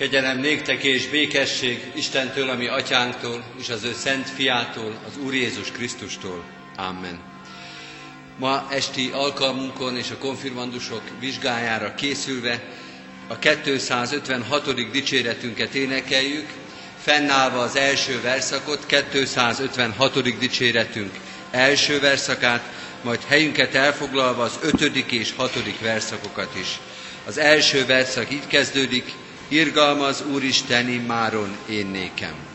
Kegyelem néktek és békesség Istentől, ami atyánktól, és az ő szent fiától, az Úr Jézus Krisztustól. Amen. Ma esti alkalmunkon és a konfirmandusok vizsgájára készülve a 256. dicséretünket énekeljük, fennállva az első verszakot, 256. dicséretünk első verszakát, majd helyünket elfoglalva az ötödik és hatodik verszakokat is. Az első verszak így kezdődik, irgalmaz Úristen máron én nékem.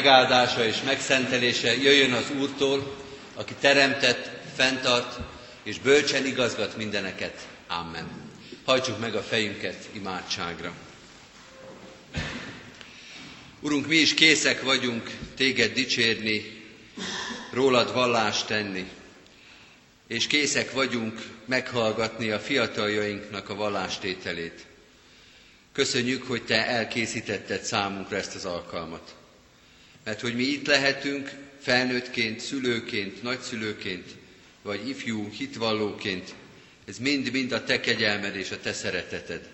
Megáldása és megszentelése jöjjön az Úrtól, aki teremtett, fenntart és bölcsen igazgat mindeneket. Amen. Hajtsuk meg a fejünket imádságra. Urunk, mi is készek vagyunk téged dicsérni, rólad vallást tenni, és készek vagyunk meghallgatni a fiataljainknak a vallástételét. Köszönjük, hogy Te elkészítetted számunkra ezt az alkalmat. Mert hogy mi itt lehetünk, felnőttként, szülőként, nagyszülőként, vagy ifjú hitvallóként, ez mind-mind a Te kegyelmed és a Te szereteted.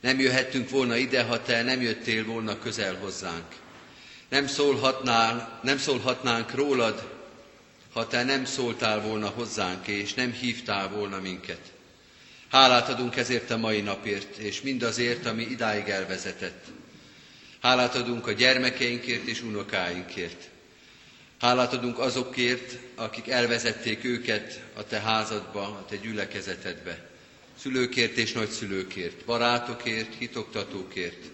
Nem jöhettünk volna ide, ha Te nem jöttél volna közel hozzánk. Nem, szólhatnál, nem szólhatnánk rólad, ha Te nem szóltál volna hozzánk, és nem hívtál volna minket. Hálát adunk ezért a mai napért, és mindazért, ami idáig elvezetett. Hálát adunk a gyermekeinkért és unokáinkért. Hálát adunk azokért, akik elvezették őket a te házadba, a te gyülekezetedbe. Szülőkért és nagyszülőkért, barátokért, hitoktatókért.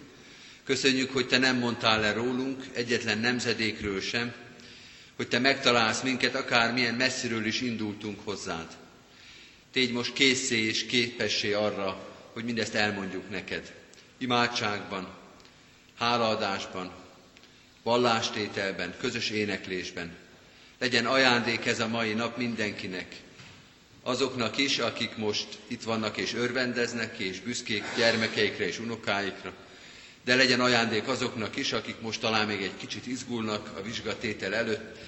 Köszönjük, hogy te nem mondtál le rólunk, egyetlen nemzedékről sem, hogy te megtalálsz minket, akármilyen messziről is indultunk hozzád. Tégy most készé és képessé arra, hogy mindezt elmondjuk neked. Imádságban, hálaadásban, vallástételben, közös éneklésben. Legyen ajándék ez a mai nap mindenkinek. Azoknak is, akik most itt vannak és örvendeznek, és büszkék gyermekeikre és unokáikra, de legyen ajándék azoknak is, akik most talán még egy kicsit izgulnak a vizsgatétel előtt,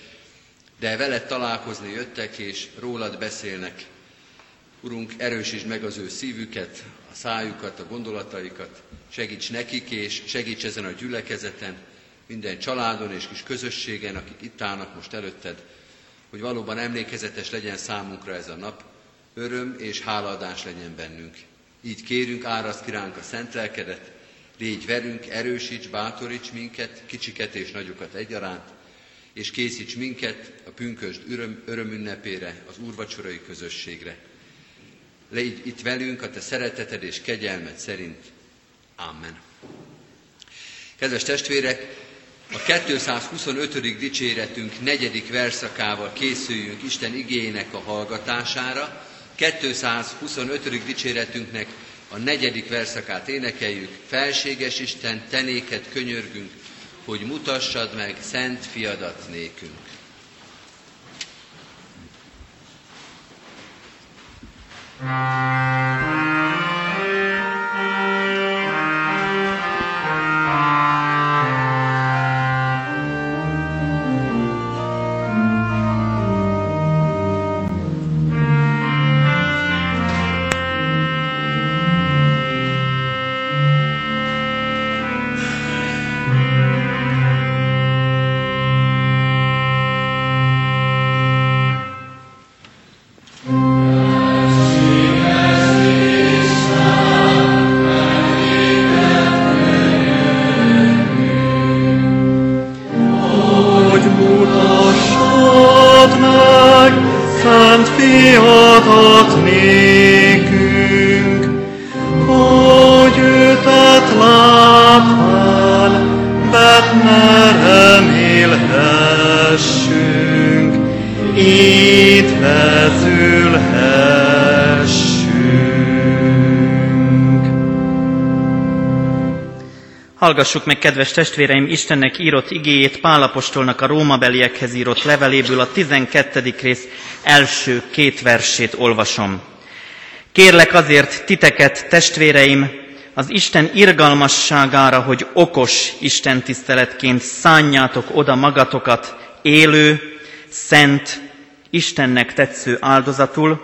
de veled találkozni jöttek, és rólad beszélnek. Urunk, erősítsd meg az ő szívüket, szájukat, a gondolataikat, segíts nekik, és segíts ezen a gyülekezeten, minden családon és kis közösségen, akik itt állnak most előtted, hogy valóban emlékezetes legyen számunkra ez a nap, öröm és hálaadás legyen bennünk. Így kérünk, áraszt kiránk a szent lelkedet, légy velünk, erősíts, bátoríts minket, kicsiket és nagyokat egyaránt, és készíts minket a pünkösd öröm, örömünnepére, az úrvacsorai közösségre. Légy itt velünk a te szereteted és kegyelmed szerint. Amen. Kedves testvérek, a 225. dicséretünk negyedik verszakával készüljünk Isten igényének a hallgatására. 225. dicséretünknek a negyedik verszakát énekeljük. Felséges Isten, tenéket könyörgünk, hogy mutassad meg szent fiadat nékünk. Música Hallgassuk meg, kedves testvéreim, Istennek írott igéjét Pálapostolnak a rómabeliekhez írott leveléből a 12. rész első két versét olvasom. Kérlek azért titeket, testvéreim, az Isten irgalmasságára, hogy okos Isten tiszteletként szánjátok oda magatokat élő, szent, Istennek tetsző áldozatul,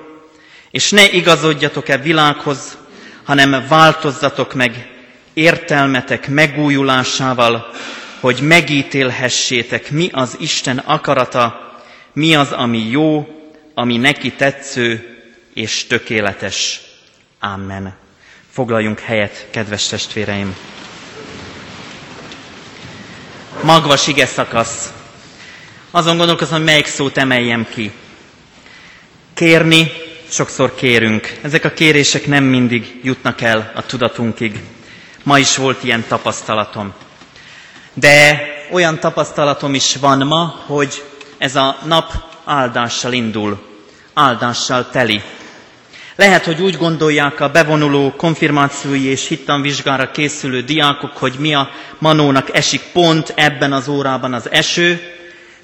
és ne igazodjatok-e világhoz, hanem változzatok meg értelmetek megújulásával, hogy megítélhessétek, mi az Isten akarata, mi az, ami jó, ami neki tetsző és tökéletes. Amen. Foglaljunk helyet, kedves testvéreim! Magvas ige szakasz. Azon gondolkozom, hogy melyik szót emeljem ki. Kérni, sokszor kérünk. Ezek a kérések nem mindig jutnak el a tudatunkig. Ma is volt ilyen tapasztalatom. De olyan tapasztalatom is van ma, hogy ez a nap áldással indul, áldással teli. Lehet, hogy úgy gondolják a bevonuló konfirmációi és hittanvizsgára készülő diákok, hogy mi a manónak esik pont ebben az órában az eső,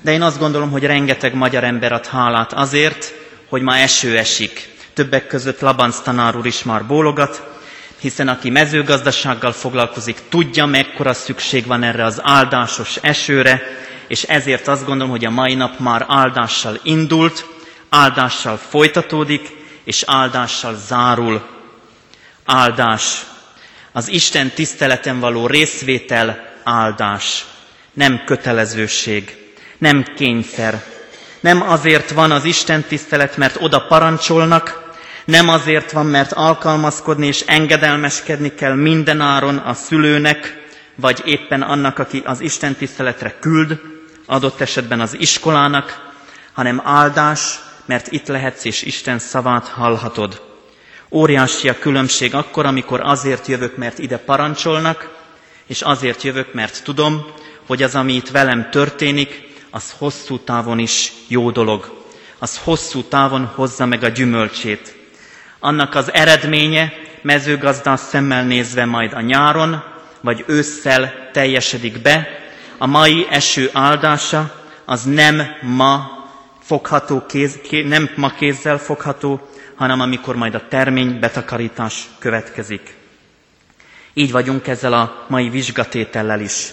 de én azt gondolom, hogy rengeteg magyar ember ad hálát azért, hogy ma eső esik. Többek között Labanc tanár úr is már bólogat, hiszen aki mezőgazdasággal foglalkozik, tudja, mekkora szükség van erre az áldásos esőre, és ezért azt gondolom, hogy a mai nap már áldással indult, áldással folytatódik, és áldással zárul. Áldás. Az Isten tiszteleten való részvétel áldás. Nem kötelezőség, nem kényszer. Nem azért van az Isten tisztelet, mert oda parancsolnak, nem azért van, mert alkalmazkodni és engedelmeskedni kell mindenáron a szülőnek, vagy éppen annak, aki az Isten tiszteletre küld, adott esetben az iskolának, hanem áldás, mert itt lehetsz és Isten szavát hallhatod. Óriási a különbség akkor, amikor azért jövök, mert ide parancsolnak, és azért jövök, mert tudom, hogy az, ami itt velem történik, az hosszú távon is jó dolog. Az hosszú távon hozza meg a gyümölcsét. Annak az eredménye mezőgazdás szemmel nézve majd a nyáron, vagy ősszel teljesedik be. A mai eső áldása az nem ma fogható, kéz, nem ma kézzel fogható, hanem amikor majd a termény betakarítás következik. Így vagyunk ezzel a mai vizsgatétellel is.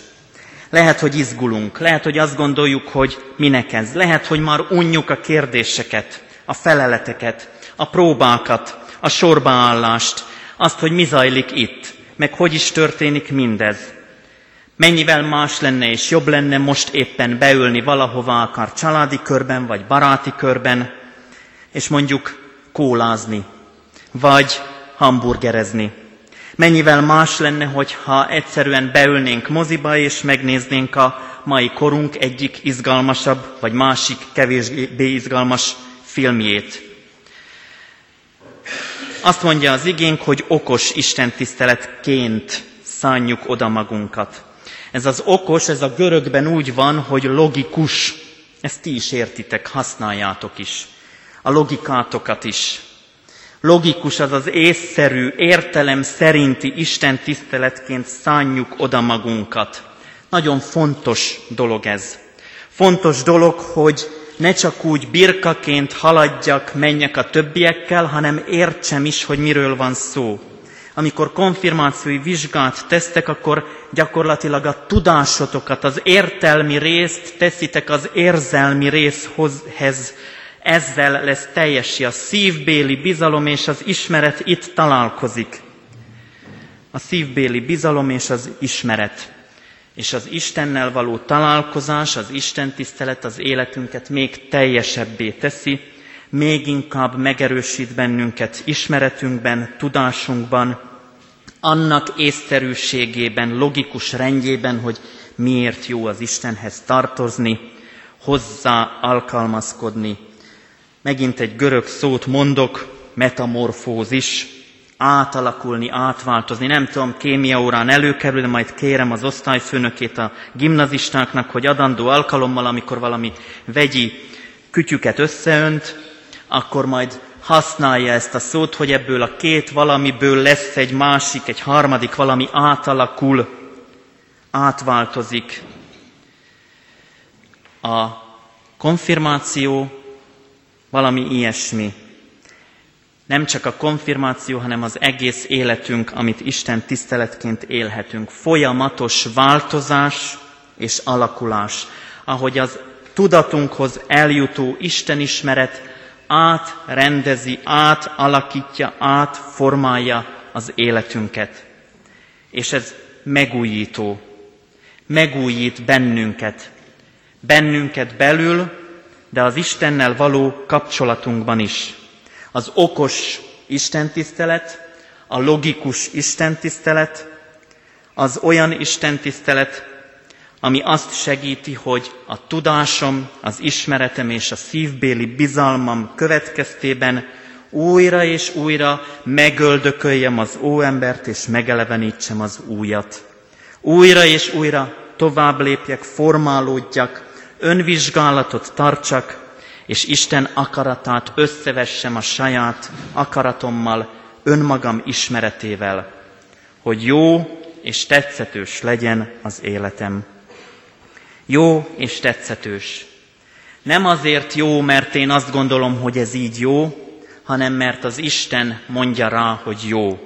Lehet, hogy izgulunk, lehet, hogy azt gondoljuk, hogy minek ez. Lehet, hogy már unjuk a kérdéseket, a feleleteket, a próbákat, a sorbaállást, azt, hogy mi zajlik itt, meg hogy is történik mindez. Mennyivel más lenne és jobb lenne most éppen beülni valahova, akár családi körben, vagy baráti körben, és mondjuk kólázni, vagy hamburgerezni. Mennyivel más lenne, hogyha egyszerűen beülnénk moziba, és megnéznénk a mai korunk egyik izgalmasabb, vagy másik kevésbé izgalmas filmjét. Azt mondja az igénk, hogy okos istentiszteletként szánjuk oda magunkat. Ez az okos, ez a görögben úgy van, hogy logikus. Ezt ti is értitek, használjátok is. A logikátokat is. Logikus az az észszerű, értelem szerinti Isten tiszteletként szánjuk oda magunkat. Nagyon fontos dolog ez. Fontos dolog, hogy ne csak úgy birkaként haladjak, menjek a többiekkel, hanem értsem is, hogy miről van szó amikor konfirmációi vizsgát tesztek, akkor gyakorlatilag a tudásotokat, az értelmi részt teszitek az érzelmi részhez. Ezzel lesz teljesi a szívbéli bizalom és az ismeret itt találkozik. A szívbéli bizalom és az ismeret. És az Istennel való találkozás, az Isten tisztelet az életünket még teljesebbé teszi, még inkább megerősít bennünket ismeretünkben, tudásunkban, annak észszerűségében, logikus rendjében, hogy miért jó az Istenhez tartozni, hozzá alkalmazkodni. Megint egy görög szót mondok, metamorfózis, átalakulni, átváltozni. Nem tudom, kémia órán előkerül, de majd kérem az osztályfőnökét a gimnazistáknak, hogy adandó alkalommal, amikor valami vegyi kütyüket összeönt, akkor majd használja ezt a szót, hogy ebből a két valamiből lesz egy másik, egy harmadik valami átalakul, átváltozik. A konfirmáció valami ilyesmi. Nem csak a konfirmáció, hanem az egész életünk, amit Isten tiszteletként élhetünk. Folyamatos változás és alakulás. Ahogy az tudatunkhoz eljutó Isten ismeret átrendezi, átalakítja, átformálja az életünket. És ez megújító, megújít bennünket, bennünket belül, de az Istennel való kapcsolatunkban is. Az okos istentisztelet, a logikus istentisztelet, az olyan istentisztelet, ami azt segíti, hogy a tudásom, az ismeretem és a szívbéli bizalmam következtében újra és újra megöldököljem az óembert és megelevenítsem az újat. Újra és újra tovább lépjek, formálódjak, önvizsgálatot tartsak, és Isten akaratát összevessem a saját akaratommal, önmagam ismeretével, hogy jó és tetszetős legyen az életem. Jó és tetszetős. Nem azért jó, mert én azt gondolom, hogy ez így jó, hanem mert az Isten mondja rá, hogy jó.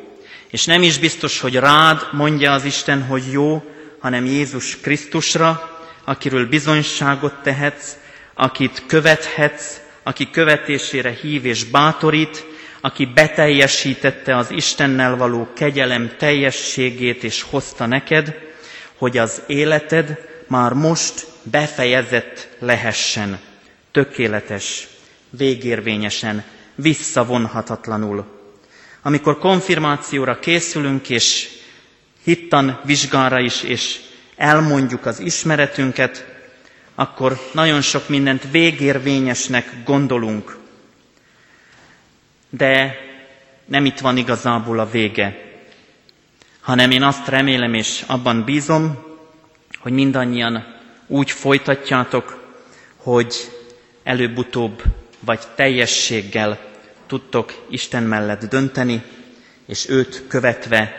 És nem is biztos, hogy rád mondja az Isten, hogy jó, hanem Jézus Krisztusra, akiről bizonyságot tehetsz, akit követhetsz, aki követésére hív és bátorít, aki beteljesítette az Istennel való kegyelem teljességét és hozta neked, hogy az életed már most befejezett lehessen, tökéletes, végérvényesen, visszavonhatatlanul. Amikor konfirmációra készülünk, és hittan vizsgára is, és elmondjuk az ismeretünket, akkor nagyon sok mindent végérvényesnek gondolunk. De nem itt van igazából a vége, hanem én azt remélem és abban bízom, hogy mindannyian úgy folytatjátok, hogy előbb-utóbb vagy teljességgel tudtok Isten mellett dönteni, és őt követve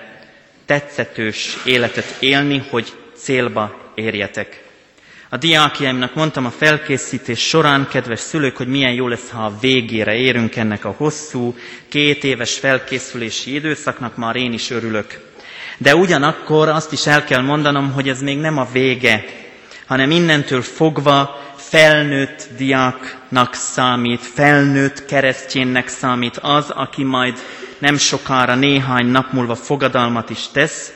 tetszetős életet élni, hogy célba érjetek. A diákjaimnak mondtam a felkészítés során, kedves szülők, hogy milyen jó lesz, ha a végére érünk ennek a hosszú, két éves felkészülési időszaknak, már én is örülök. De ugyanakkor azt is el kell mondanom, hogy ez még nem a vége, hanem innentől fogva felnőtt diáknak számít, felnőtt keresztjénnek számít az, aki majd nem sokára, néhány nap múlva fogadalmat is tesz,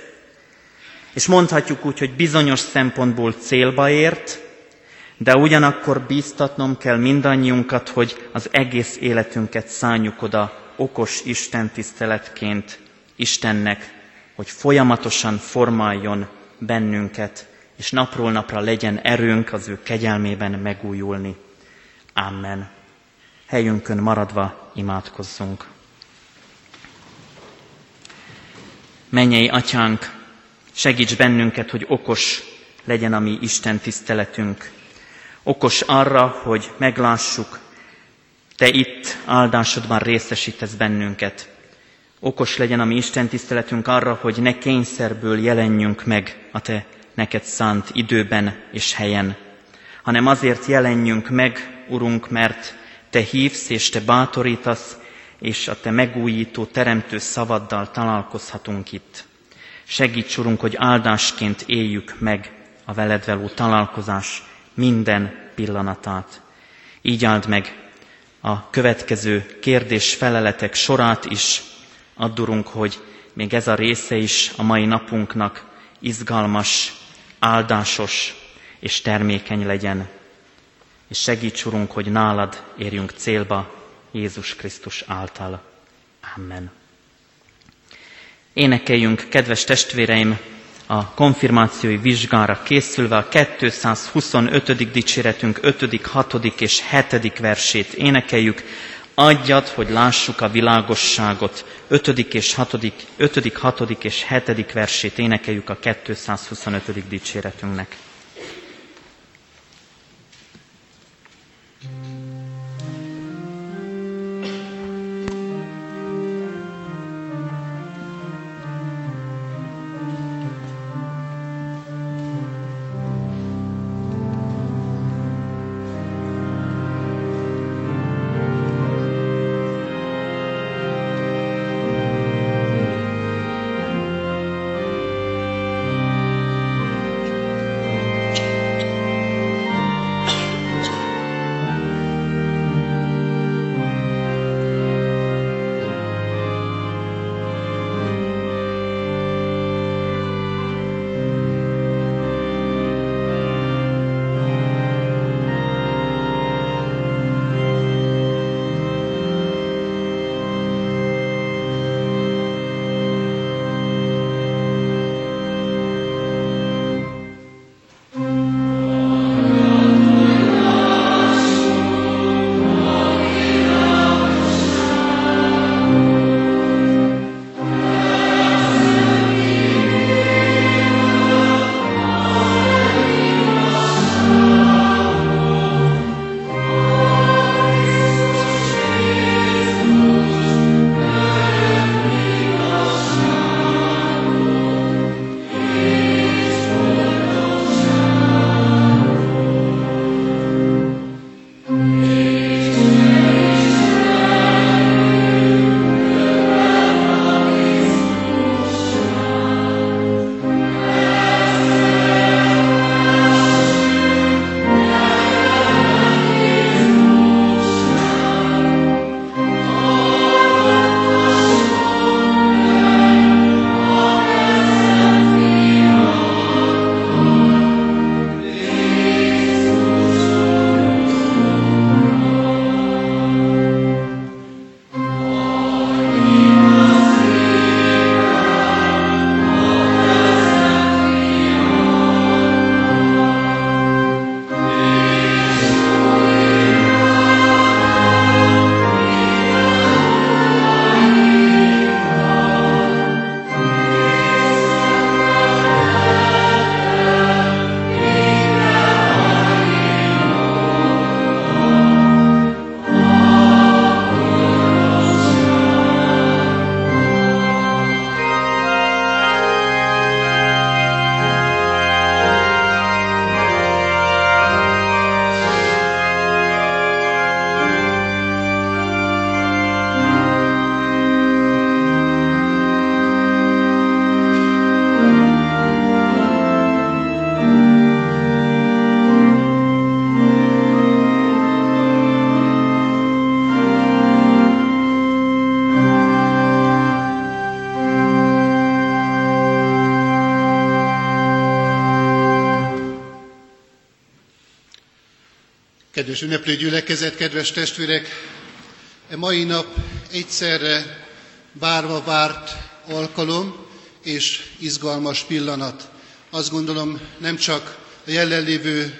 és mondhatjuk úgy, hogy bizonyos szempontból célba ért, de ugyanakkor bíztatnom kell mindannyiunkat, hogy az egész életünket szálljuk oda okos Isten tiszteletként Istennek, hogy folyamatosan formáljon bennünket, és napról napra legyen erőnk az ő kegyelmében megújulni. Amen. Helyünkön maradva imádkozzunk. Mennyei atyánk, segíts bennünket, hogy okos legyen a mi Isten tiszteletünk. Okos arra, hogy meglássuk, te itt áldásodban részesítesz bennünket. Okos legyen a mi Isten tiszteletünk arra, hogy ne kényszerből jelenjünk meg a te neked szánt időben és helyen, hanem azért jelenjünk meg, Urunk, mert Te hívsz és Te bátorítasz, és a Te megújító, teremtő szavaddal találkozhatunk itt. Segíts, Urunk, hogy áldásként éljük meg a veled való találkozás minden pillanatát. Így áld meg a következő kérdés-feleletek sorát is. Addurunk, hogy még ez a része is a mai napunknak izgalmas, áldásos és termékeny legyen. És segíts, Urunk, hogy nálad érjünk célba Jézus Krisztus által. Amen. Énekeljünk, kedves testvéreim, a konfirmációi vizsgára készülve a 225. dicséretünk 5., 6. és 7. versét énekeljük. Adjad, hogy lássuk a világosságot. 5. és 6. 5., 6. és 7. versét énekeljük a 225. dicséretünknek. Ünneplő gyülekezet, kedves testvérek! E mai nap egyszerre várva várt alkalom és izgalmas pillanat. Azt gondolom nem csak a jelenlévő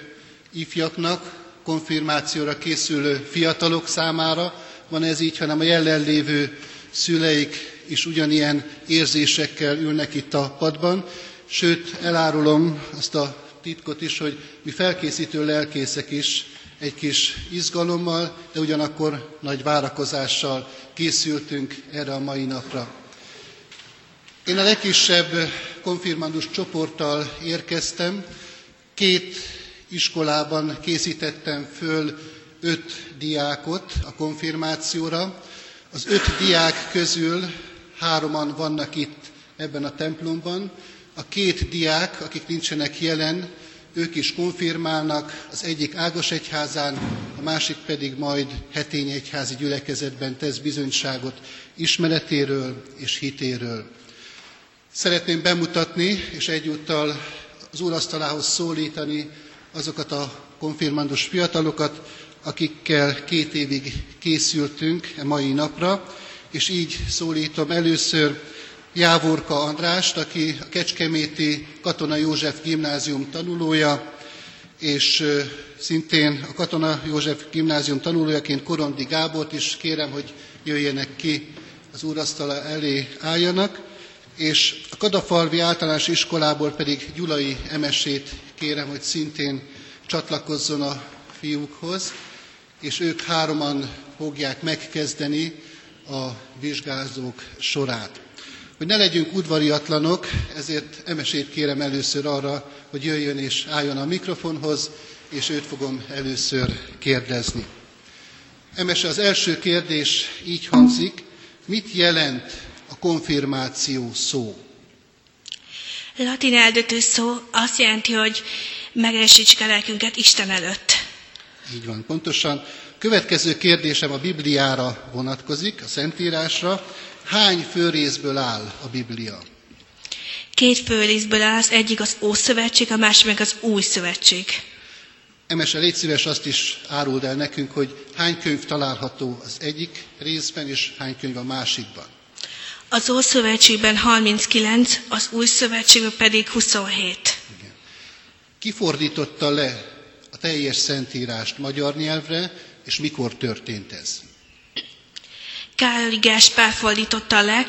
ifjaknak, konfirmációra készülő fiatalok számára van ez így, hanem a jelenlévő szüleik is ugyanilyen érzésekkel ülnek itt a padban. Sőt, elárulom azt a titkot is, hogy mi felkészítő lelkészek is egy kis izgalommal, de ugyanakkor nagy várakozással készültünk erre a mai napra. Én a legkisebb konfirmandus csoporttal érkeztem, két iskolában készítettem föl öt diákot a konfirmációra. Az öt diák közül hároman vannak itt ebben a templomban. A két diák, akik nincsenek jelen, ők is konfirmálnak, az egyik Ágos egyházán, a másik pedig majd hetény egyházi gyülekezetben tesz bizonyságot ismeretéről és hitéről. Szeretném bemutatni, és egyúttal az úrasztalához szólítani azokat a konfirmandus fiatalokat, akikkel két évig készültünk a mai napra, és így szólítom először Jávorka Andrást, aki a Kecskeméti Katona József gimnázium tanulója, és szintén a Katona József gimnázium tanulójaként Korondi Gábort is kérem, hogy jöjjenek ki az úrasztala elé álljanak, és a Kadafalvi általános iskolából pedig Gyulai Emesét kérem, hogy szintén csatlakozzon a fiúkhoz, és ők hároman fogják megkezdeni a vizsgázók sorát. Hogy ne legyünk udvariatlanok, ezért Emesét kérem először arra, hogy jöjjön és álljon a mikrofonhoz, és őt fogom először kérdezni. Emese, az első kérdés így hangzik, mit jelent a konfirmáció szó? Latin eldötő szó azt jelenti, hogy megerősítsük a lelkünket Isten előtt. Így van, pontosan. Következő kérdésem a Bibliára vonatkozik, a Szentírásra. Hány főrészből áll a Biblia? Két főrészből áll, az egyik az Ószövetség, a másik meg az Új Szövetség. Emese, légy szíves azt is áruld el nekünk, hogy hány könyv található az egyik részben, és hány könyv a másikban. Az Ószövetségben 39, az Új Szövetségben pedig 27. Igen. Ki fordította le a teljes szentírást magyar nyelvre, és mikor történt ez? Károly Gáspár fordította le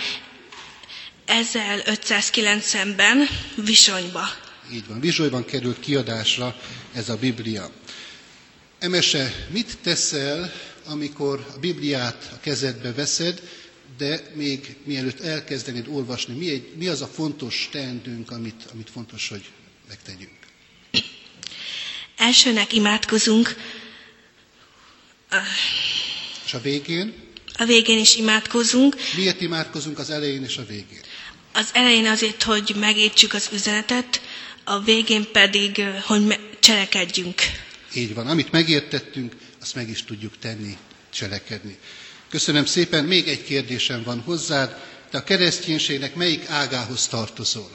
1590-ben Visonyba. Így van, Vizsolyban került kiadásra ez a Biblia. Emese, mit teszel, amikor a Bibliát a kezedbe veszed, de még mielőtt elkezdenéd olvasni, mi, egy, mi az a fontos teendőnk, amit, amit fontos, hogy megtegyünk? Elsőnek imádkozunk, És a végén? A végén is imádkozunk. Miért imádkozunk az elején és a végén? Az elején azért, hogy megértsük az üzenetet, a végén pedig, hogy cselekedjünk. Így van, amit megértettünk, azt meg is tudjuk tenni, cselekedni. Köszönöm szépen, még egy kérdésem van hozzád. Te a kereszténységnek melyik ágához tartozol?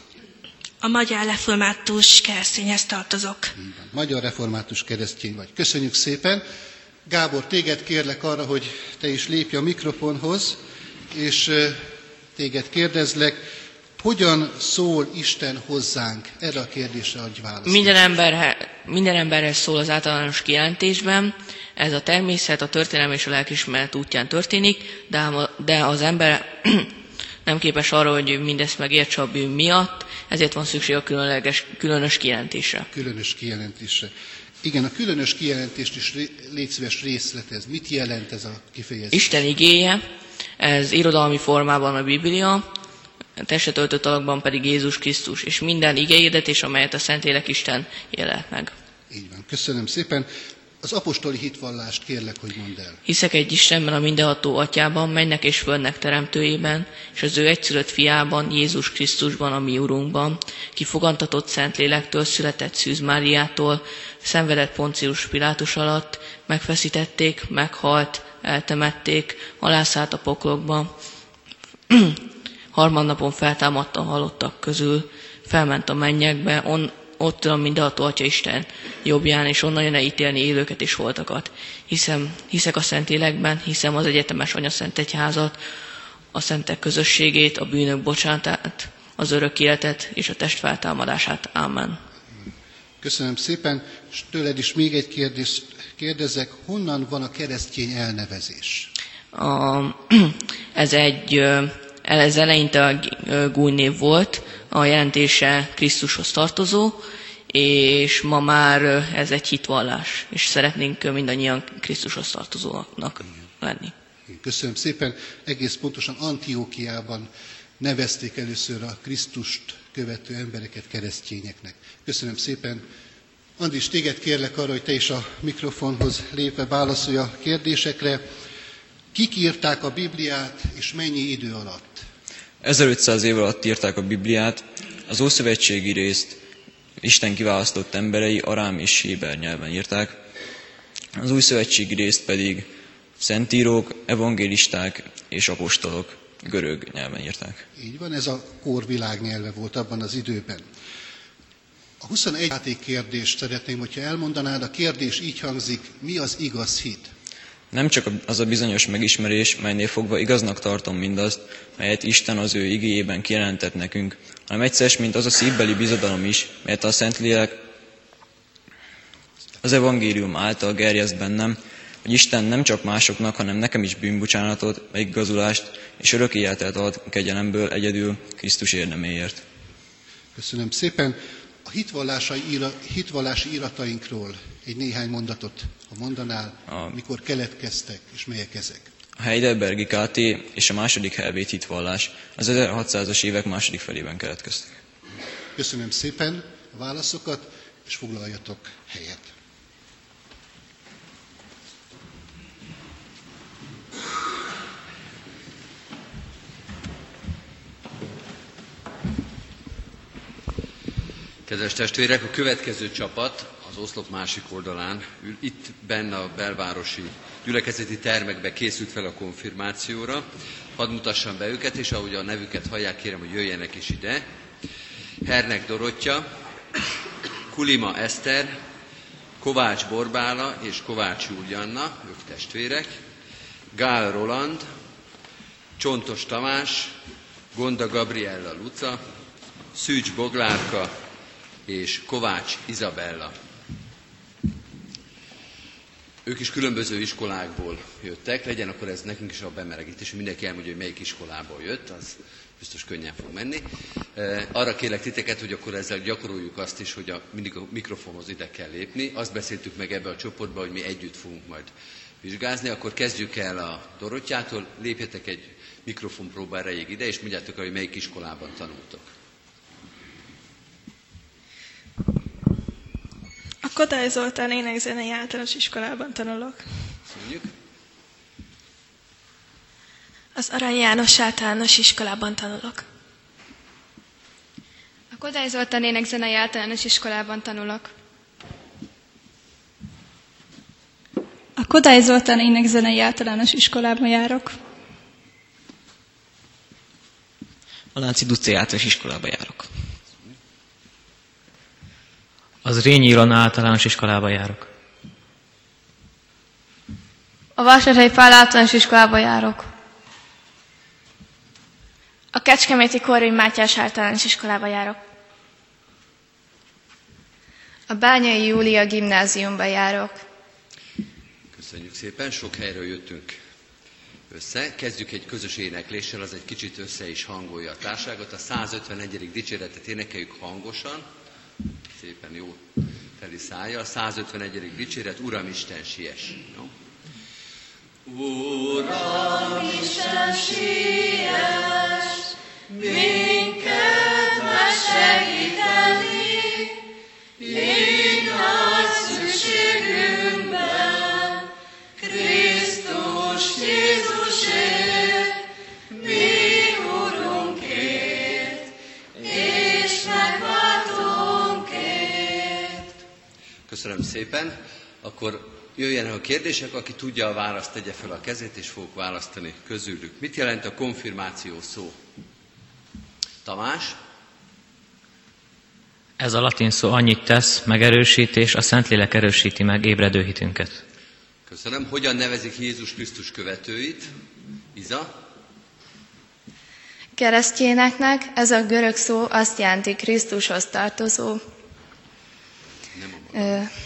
A magyar református keresztényhez tartozok. Így van, Magyar református keresztény vagy. Köszönjük szépen. Gábor, téged kérlek arra, hogy te is lépj a mikrofonhoz, és téged kérdezlek, hogyan szól Isten hozzánk? Erre a kérdésre adj választ. Minden, emberhe, minden emberhez szól az általános kijelentésben, ez a természet, a történelem és a lelkismeret útján történik, de, de az ember nem képes arra, hogy mindezt megértse a bűn miatt, ezért van szükség a különleges, különös kijelentésre. Különös kijelentésre. Igen, a különös kijelentést is légy szíves részletez. Mit jelent ez a kifejezés? Isten igéje, ez irodalmi formában a Biblia, testet öltött alakban pedig Jézus Krisztus, és minden igéhirdetés, amelyet a Szentlélek Isten élet meg. Így van, köszönöm szépen. Az apostoli hitvallást kérlek, hogy mondd el. Hiszek egy Istenben, a mindenható atyában, mennek és földnek teremtőjében, és az ő egyszülött fiában, Jézus Krisztusban, a mi Urunkban, ki fogantatott Szentlélektől, született Szűz Máriától, szenvedett Poncius Pilátus alatt, megfeszítették, meghalt, eltemették, alászállt a poklokba, harmadnapon feltámadta a halottak közül, felment a mennyekbe, on, ott a mindenható Atya Isten jobbján, és onnan jön ítélni élőket és holtakat. Hiszem, hiszek a Szentélekben, hiszem az egyetemes Szent Egyházat, a szentek közösségét, a bűnök bocsánatát, az örök életet és a test feltámadását. Amen. Köszönöm szépen, és tőled is még egy kérdést kérdezek, honnan van a keresztény elnevezés? A, ez egy, ez eleinte a gújnév volt, a jelentése Krisztushoz tartozó, és ma már ez egy hitvallás, és szeretnénk mindannyian Krisztushoz tartozónak lenni. Köszönöm szépen. Egész pontosan Antiókiában nevezték először a Krisztust követő embereket keresztényeknek. Köszönöm szépen. Andris, téged kérlek arra, hogy te is a mikrofonhoz lépve válaszolj a kérdésekre. Kik írták a Bibliát, és mennyi idő alatt? 1500 év alatt írták a Bibliát, az Ószövetségi részt Isten kiválasztott emberei arám és héber nyelven írták, az új szövetségi részt pedig szentírók, evangélisták és apostolok görög nyelven írták. Így van, ez a kor világnyelve volt abban az időben. A 21 játék kérdést szeretném, hogyha elmondanád, a kérdés így hangzik, mi az igaz hit? Nem csak az a bizonyos megismerés, melynél fogva igaznak tartom mindazt, melyet Isten az ő igéjében kijelentett nekünk, hanem egyszer, mint az a szívbeli bizodalom is, melyet a Szentlélek az evangélium által gerjeszt bennem, hogy Isten nem csak másoknak, hanem nekem is bűnbocsánatot, megigazulást és örök életet ad kegyelemből egyedül Krisztus érdeméért. Köszönöm szépen. A hitvallási, hitvallási iratainkról egy néhány mondatot, ha mondanál, a... mikor keletkeztek, és melyek ezek? A Heidelbergi KT és a második helvét hitvallás az 1600-as évek második felében keletkeztek. Köszönöm szépen a válaszokat, és foglaljatok helyet. Kedves testvérek, a következő csapat az oszlop másik oldalán ül. Itt benne a belvárosi gyülekezeti termekbe készült fel a konfirmációra. Hadd mutassam be őket, és ahogy a nevüket hallják, kérem, hogy jöjjenek is ide. Hernek Dorottya, Kulima Eszter, Kovács Borbála és Kovács Júlianna, ők testvérek, Gál Roland, Csontos Tamás, Gonda Gabriella Luca, Szűcs Boglárka és Kovács Izabella. Ők is különböző iskolákból jöttek, legyen akkor ez nekünk is a bemelegítés, hogy mindenki elmondja, hogy melyik iskolából jött, az biztos könnyen fog menni. E, arra kérlek titeket, hogy akkor ezzel gyakoroljuk azt is, hogy a, mindig a mikrofonhoz ide kell lépni. Azt beszéltük meg ebbe a csoportba, hogy mi együtt fogunk majd vizsgázni, akkor kezdjük el a Dorottyától, lépjetek egy mikrofonpróba erejéig ide, és mondjátok hogy melyik iskolában tanultok. Kodály Zoltán énekzenei általános iskolában tanulok. Köszönjük. Az Arany János általános iskolában tanulok. A Kodály Zoltán énekzenei általános iskolában tanulok. A Kodály Zoltán énekzenei általános iskolában járok. A Lánci Ducé általános iskolába járok. Az Rényi Ilona általános iskolába járok. A Vásárhelyi Pál általános iskolába járok. A Kecskeméti Korvin Mátyás általános iskolába járok. A Bányai Júlia gimnáziumba járok. Köszönjük szépen, sok helyről jöttünk össze. Kezdjük egy közös énekléssel, az egy kicsit össze is hangolja a társágot. A 151. dicséretet énekeljük hangosan szépen jó teli szája. 151. dicséret, Uram Isten siess. No? Uram Isten siess, minket megsegíteni, Köszönöm szépen. Akkor jöjjenek a kérdések, aki tudja a választ, tegye fel a kezét, és fogok választani közülük. Mit jelent a konfirmáció szó? Tamás? Ez a latin szó annyit tesz, megerősít, és a Szentlélek erősíti meg ébredő hitünket. Köszönöm. Hogyan nevezik Jézus Krisztus követőit? Iza? Keresztjéneknek ez a görög szó azt jelenti Krisztushoz tartozó.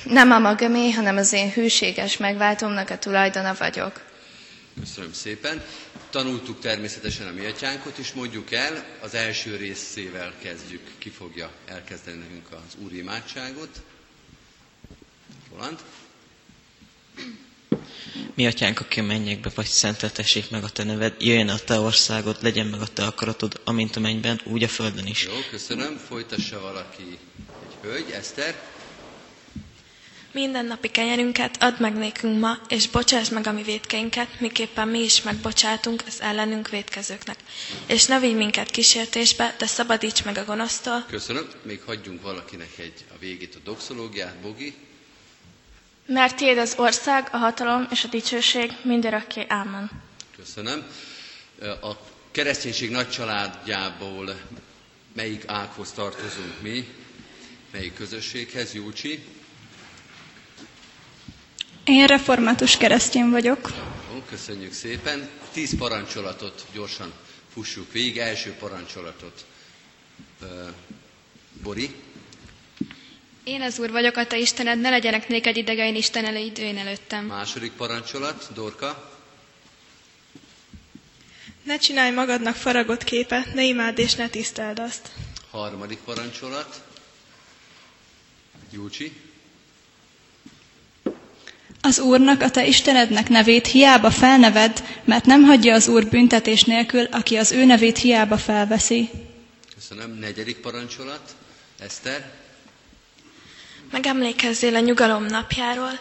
Nem a, magamé, hanem az én hűséges megváltomnak a tulajdona vagyok. Köszönöm szépen. Tanultuk természetesen a mi atyánkot is, mondjuk el, az első részével kezdjük. Ki fogja elkezdeni nekünk az úri imádságot? Roland? Mi atyánk, aki a mennyekbe vagy, szenteltessék meg a te neved, jöjjön a te országod, legyen meg a te akaratod, amint a mennyben, úgy a földön is. Jó, köszönöm. Folytassa valaki egy hölgy, Eszter. Minden napi kenyerünket add meg nékünk ma, és bocsáss meg a mi védkeinket, miképpen mi is megbocsátunk az ellenünk védkezőknek. És ne vigy minket kísértésbe, de szabadíts meg a gonosztól. Köszönöm. Még hagyjunk valakinek egy a végét a doxológiát. Bogi. Mert tiéd az ország, a hatalom és a dicsőség mindörökké. Ámen. Köszönöm. A kereszténység nagy családjából melyik ághoz tartozunk mi? Melyik közösséghez? Júcsi? Én református keresztény vagyok. Köszönjük szépen. Tíz parancsolatot gyorsan fussuk végig. Első parancsolatot. Bori? Én az Úr vagyok, a te Istened, ne legyenek néked idegein Isten előid én előttem. Második parancsolat, Dorka. Ne csinálj magadnak faragott képet, ne imádd és ne tiszteld azt. Harmadik parancsolat, Júcsi. Az Úrnak, a te Istenednek nevét hiába felneved, mert nem hagyja az Úr büntetés nélkül, aki az ő nevét hiába felveszi. Köszönöm. Negyedik parancsolat, Eszter. Megemlékezzél a nyugalom napjáról,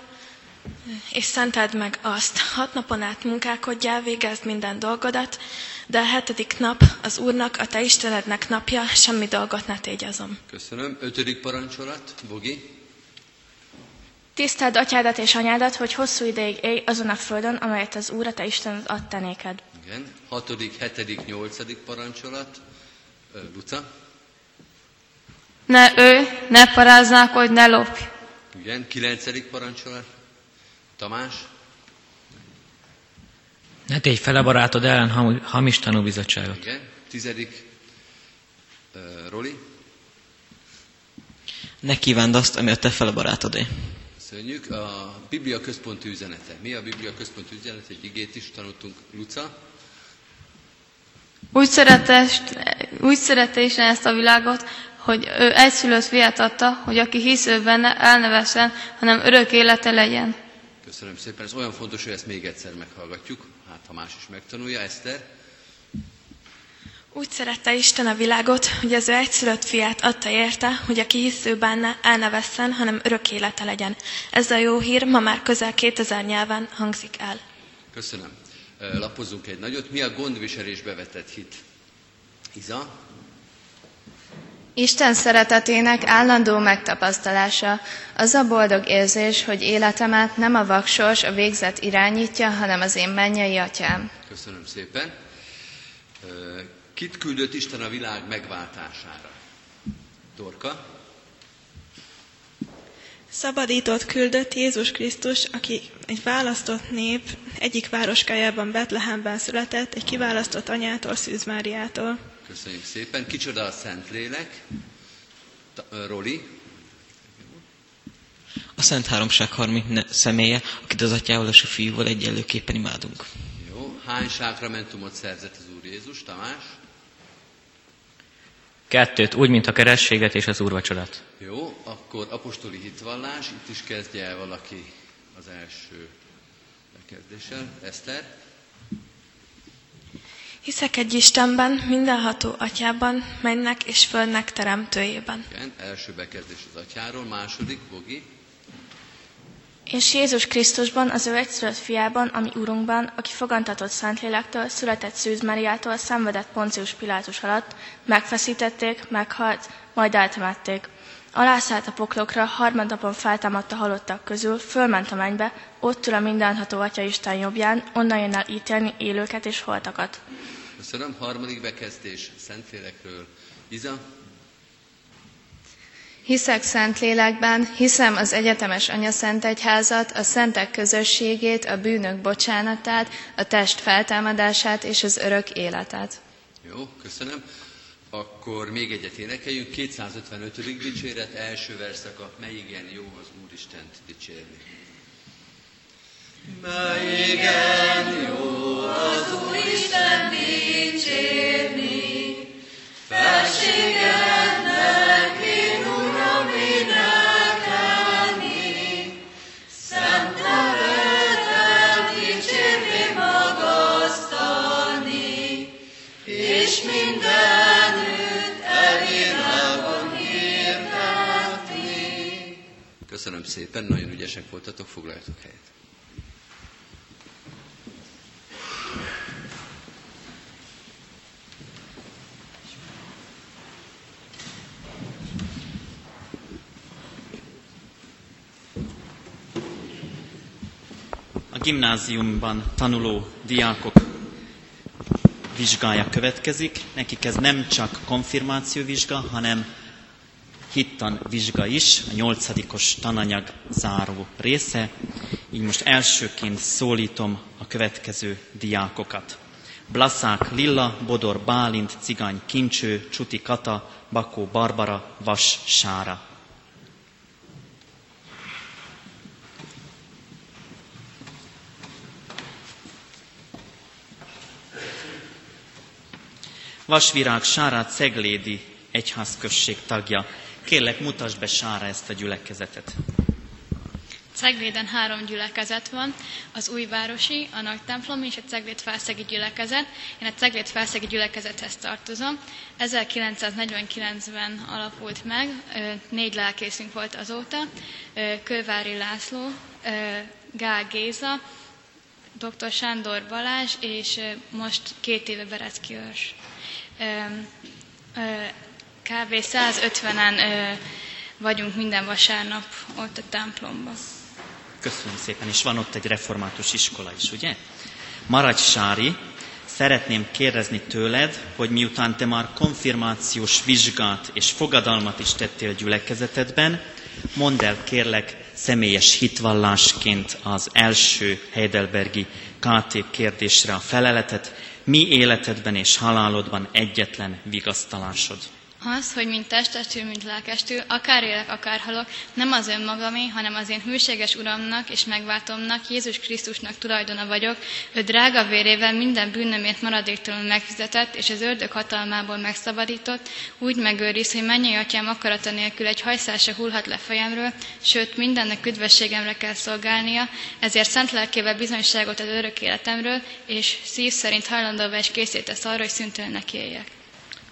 és szenteld meg azt. Hat napon át munkálkodjál, végezd minden dolgodat, de a hetedik nap az Úrnak, a te Istenednek napja, semmi dolgot ne tégy azon. Köszönöm. Ötödik parancsolat, Bogi. Tiszteld atyádat és anyádat, hogy hosszú ideig élj azon a földön, amelyet az Úr, a te Istened adta néked. Igen. Hatodik, hetedik, nyolcadik parancsolat, Luca. Ne ő, ne paráználkodj, ne lopj. Igen. Kilencedik parancsolat, Tamás. Ne tégy fel a barátod ellen hamis tanúbizottságot. Igen. Tizedik, uh, Roli. Ne kívánd azt, ami a te fel a barátodé. Köszönjük. A Biblia központi üzenete. Mi a Biblia központi üzenete? Egy igét is tanultunk. Luca? Úgy szerette, úgy szerette Isten ezt a világot, hogy ő egyszülött fiát adta, hogy aki hisz ő benne, elnevesen, hanem örök élete legyen. Köszönöm szépen. Ez olyan fontos, hogy ezt még egyszer meghallgatjuk. Hát, ha más is megtanulja. Eszter? Úgy szerette Isten a világot, hogy az ő egyszülött fiát adta érte, hogy aki hisz ő benne, elnevesszen, hanem örök élete legyen. Ez a jó hír ma már közel 2000 nyelven hangzik el. Köszönöm. Lapozzunk egy nagyot. Mi a gondviselésbe vetett hit? Iza? Isten szeretetének állandó megtapasztalása, az a boldog érzés, hogy életemet nem a vaksors, a végzet irányítja, hanem az én mennyei atyám. Köszönöm szépen. Kit küldött Isten a világ megváltására? Dorka? Szabadított küldött Jézus Krisztus, aki egy választott nép egyik városkájában, Betlehemben született, egy kiválasztott anyától, Szűz Máriától. Köszönjük szépen. Kicsoda a Szentlélek? Roli? A Szent Háromság harmi személye, akit az atyával és a fiúval egyenlőképpen imádunk. Jó. Hány sákramentumot szerzett az Úr Jézus? Tamás? Kettőt, úgy, mint a kerességet és az úrvacsorát. Jó, akkor apostoli hitvallás, itt is kezdje el valaki az első bekezdéssel. Eszter? Hiszek egy Istenben, mindenható atyában, mennek és földnek teremtőjében. Igen, első bekezdés az atyáról, második, Bogi. És Jézus Krisztusban, az ő egyszülött fiában, ami Urunkban, aki fogantatott Szentlélektől, született Szűz Máriától, szenvedett Poncius Pilátus alatt, megfeszítették, meghalt, majd eltemették. Alászállt a poklokra, harmadnapon feltámadt a halottak közül, fölment a mennybe, ott ül a mindenható Atya Isten jobbján, onnan jön el ítélni élőket és holtakat. Köszönöm. Harmadik bekezdés Szentlélekről. Iza? Hiszek szent lélekben, hiszem az egyetemes anyaszent egyházat, a szentek közösségét, a bűnök bocsánatát, a test feltámadását és az örök életet. Jó, köszönöm. Akkor még egyet énekeljünk, 255. dicséret, első verszaka, mely igen jó az Úristent dicsérni. Mely igen jó az Úristen dicsérni, felségennek Köszönöm szépen, nagyon ügyesek voltatok, foglaljatok helyet. A gimnáziumban tanuló diákok vizsgája következik. Nekik ez nem csak konfirmációvizsga, hanem hittan vizsga is, a nyolcadikos tananyag záró része. Így most elsőként szólítom a következő diákokat. Blaszák Lilla, Bodor Bálint, Cigány Kincső, Csuti Kata, Bakó Barbara, Vas Sára. Vasvirág Sárát Ceglédi egyházközség tagja. Kérlek, mutasd be Sára ezt a gyülekezetet. Cegléden három gyülekezet van, az újvárosi, a nagy templom és a Ceglét felszegi gyülekezet. Én a Ceglét felszegi gyülekezethez tartozom. 1949-ben alapult meg, négy lelkészünk volt azóta, Kővári László, Gál Géza, dr. Sándor Balázs, és most két éve Berecki Őrs. Kb. 150-en vagyunk minden vasárnap ott a templomban. Köszönöm szépen, és van ott egy református iskola is, ugye? Maradj Sári, szeretném kérdezni tőled, hogy miután te már konfirmációs vizsgát és fogadalmat is tettél gyülekezetedben, mondd el kérlek személyes hitvallásként az első Heidelbergi KT kérdésre a feleletet, mi életedben és halálodban egyetlen vigasztalásod. Az, hogy mint testestül, mint lelkestül, akár élek, akár halok, nem az önmagamé, hanem az én hűséges Uramnak és megváltomnak, Jézus Krisztusnak tulajdona vagyok. Ő drága vérével minden bűnömért maradéktalanul megfizetett, és az ördög hatalmából megszabadított, úgy megőriz, hogy mennyi atyám akarata nélkül egy hajszál se hullhat le fejemről, sőt mindennek üdvességemre kell szolgálnia, ezért szent lelkével bizonyságot az örök életemről, és szív szerint hajlandóvá is készítesz arra, hogy szüntelennek éljek.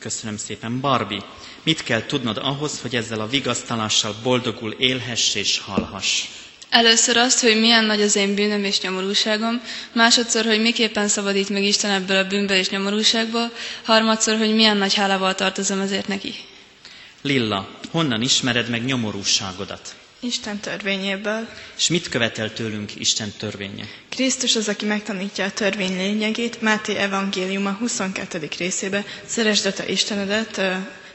Köszönöm szépen. Barbie, mit kell tudnod ahhoz, hogy ezzel a vigasztalással boldogul élhess és halhass? Először azt, hogy milyen nagy az én bűnöm és nyomorúságom, másodszor, hogy miképpen szabadít meg Isten ebből a bűnből és nyomorúságból, harmadszor, hogy milyen nagy hálával tartozom ezért neki. Lilla, honnan ismered meg nyomorúságodat? Isten törvényéből. És mit követel tőlünk Isten törvénye? Krisztus az, aki megtanítja a törvény lényegét, Máté evangéliuma 22. részébe, szeresd a te Istenedet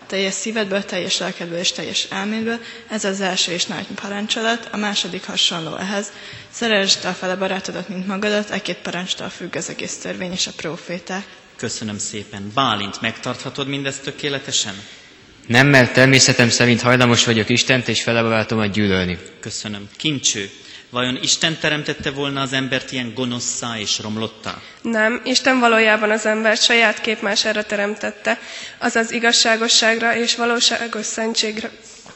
teljes szívedből, teljes lelkedből és teljes elmédből. Ez az első és nagy parancsolat, a második hasonló ehhez. Szeresd a fele barátodat, mint magadat, e két parancstal függ az egész törvény és a proféták. Köszönöm szépen. Bálint, megtarthatod mindezt tökéletesen? Nem, mert természetem szerint hajlamos vagyok Istent, és a gyűlölni. Köszönöm. Kincső, vajon Isten teremtette volna az embert ilyen gonoszszá és romlottá? Nem, Isten valójában az embert saját képmására teremtette, azaz igazságosságra és valóságos szentségre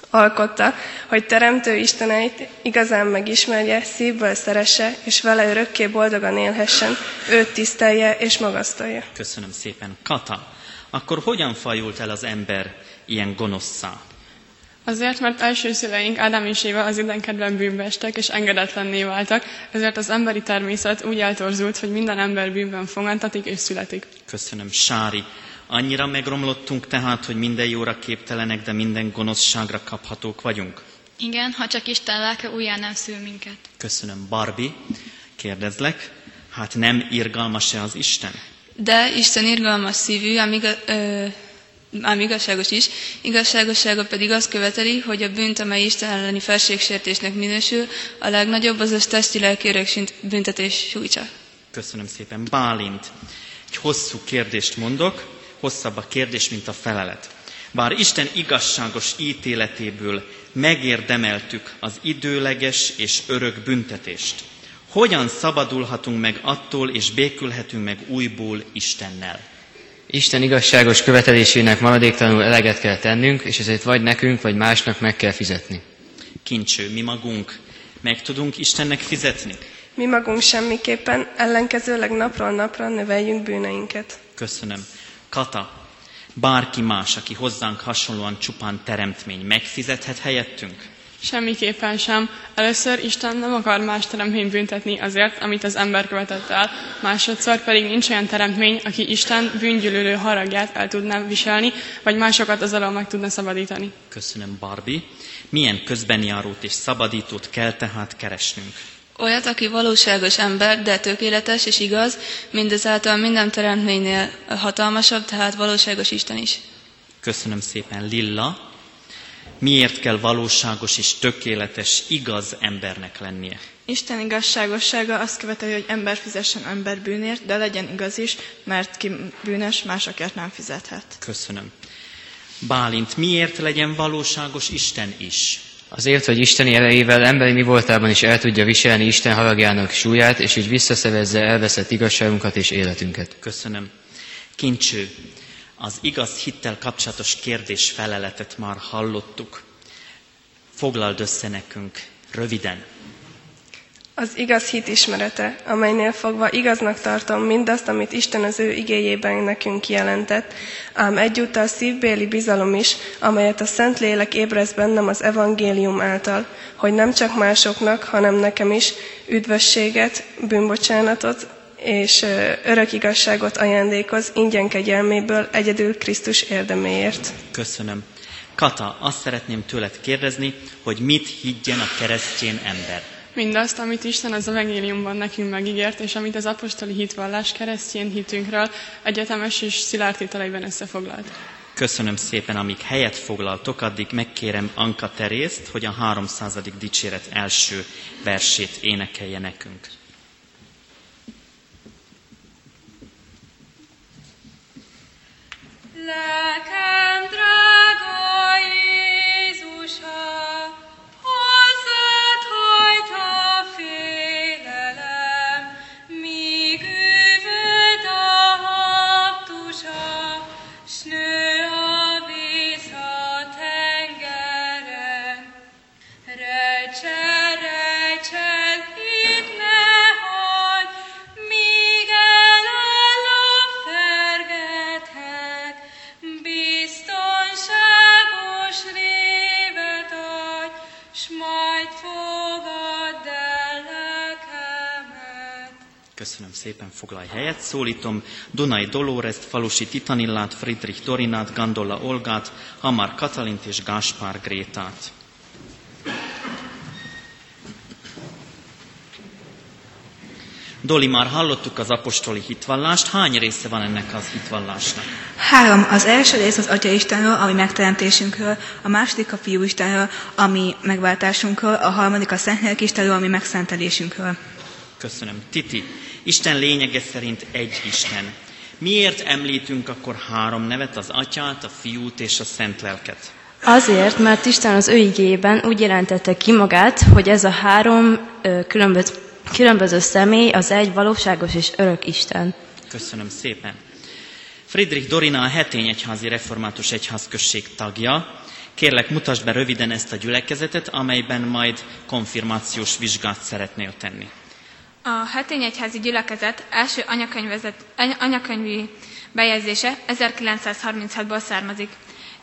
alkotta, hogy teremtő Isteneit igazán megismerje, szívből szeresse, és vele örökké boldogan élhessen, őt tisztelje és magasztalja. Köszönöm szépen. Kata, akkor hogyan fajult el az ember ilyen gonoszszá? Azért, mert első szüleink Ádám és Éva az idegenkedben bűnbe estek és engedetlenné váltak, ezért az emberi természet úgy eltorzult, hogy minden ember bűnben fogantatik és születik. Köszönöm, Sári. Annyira megromlottunk tehát, hogy minden jóra képtelenek, de minden gonoszságra kaphatók vagyunk? Igen, ha csak Isten lelke újjá nem szül minket. Köszönöm, Barbie. Kérdezlek, hát nem irgalmas-e az Isten? De Isten irgalmas szívű, amíg, ö, ám igazságos is, igazságossága pedig azt követeli, hogy a bűnt, amely Isten elleni felségsértésnek minősül, a legnagyobb, azaz testi lelki büntetés sújtsa. Köszönöm szépen. Bálint. Egy hosszú kérdést mondok, hosszabb a kérdés, mint a felelet. Bár Isten igazságos ítéletéből megérdemeltük az időleges és örök büntetést, hogyan szabadulhatunk meg attól és békülhetünk meg újból Istennel? Isten igazságos követelésének maradéktalanul eleget kell tennünk, és ezért vagy nekünk, vagy másnak meg kell fizetni. Kincső, mi magunk meg tudunk Istennek fizetni? Mi magunk semmiképpen, ellenkezőleg napról napra növeljünk bűneinket. Köszönöm. Kata, bárki más, aki hozzánk hasonlóan csupán teremtmény, megfizethet helyettünk? Semmiképpen sem. Először Isten nem akar más teremtmény büntetni azért, amit az ember követett el. Másodszor pedig nincs olyan teremtmény, aki Isten bűngyűlölő haragját el tudná viselni, vagy másokat az alól meg tudna szabadítani. Köszönöm, Barbie. Milyen közbenjárót és szabadítót kell tehát keresnünk? Olyat, aki valóságos ember, de tökéletes és igaz, mindezáltal minden teremtménynél hatalmasabb, tehát valóságos Isten is. Köszönöm szépen, Lilla. Miért kell valóságos és tökéletes, igaz embernek lennie? Isten igazságossága azt követeli, hogy ember fizessen ember bűnért, de legyen igaz is, mert ki bűnös, másokért nem fizethet. Köszönöm. Bálint, miért legyen valóságos Isten is? Azért, hogy Isteni erejével emberi mi voltában is el tudja viselni Isten haragjának súlyát, és így visszaszerezze elveszett igazságunkat és életünket. Köszönöm. Kincső, az igaz hittel kapcsolatos kérdés feleletet már hallottuk. Foglald össze nekünk röviden. Az igaz hit ismerete, amelynél fogva igaznak tartom mindazt, amit Isten az ő igéjében nekünk jelentett, ám egyúttal szívbéli bizalom is, amelyet a Szentlélek ébrez bennem az evangélium által, hogy nem csak másoknak, hanem nekem is üdvösséget, bűnbocsánatot és örök igazságot ajándékoz ingyen kegyelméből egyedül Krisztus érdeméért. Köszönöm. Kata, azt szeretném tőled kérdezni, hogy mit higgyen a keresztjén ember. Mindazt, amit Isten az evangéliumban nekünk megígért, és amit az apostoli hitvallás keresztjén hitünkről egyetemes és szilárd tételeiben összefoglalt. Köszönöm szépen, amíg helyet foglaltok, addig megkérem Anka Terészt, hogy a 300. dicséret első versét énekelje nekünk. Lelkem drága Jézusa, hozzád hajt a félelem, Köszönöm szépen, foglalj helyet. Szólítom Dunai Dolorezt, Falusi Titanillát, Friedrich Dorinát, Gandolla Olgát, Hamar Katalint és Gáspár Grétát. Doli, már hallottuk az apostoli hitvallást. Hány része van ennek az hitvallásnak? Három. Az első rész az Atya Istenről, ami megteremtésünkről, a második a Fiú Istenről, ami megváltásunkról, a harmadik a Szentlélek Istenről, ami megszentelésünkről. Köszönöm. Titi, Isten lényege szerint egy Isten. Miért említünk akkor három nevet, az Atyát, a Fiút és a Szent Lelket? Azért, mert Isten az ő igében úgy jelentette ki magát, hogy ez a három ö, különböző, különböző személy az egy valóságos és örök Isten. Köszönöm szépen. Friedrich Dorina a Hetény Egyházi Református Egyházközség tagja. Kérlek, mutasd be röviden ezt a gyülekezetet, amelyben majd konfirmációs vizsgát szeretnél tenni. A Hetény Egyházi Gyülekezet első anyakönyvi bejegyzése 1936-ból származik.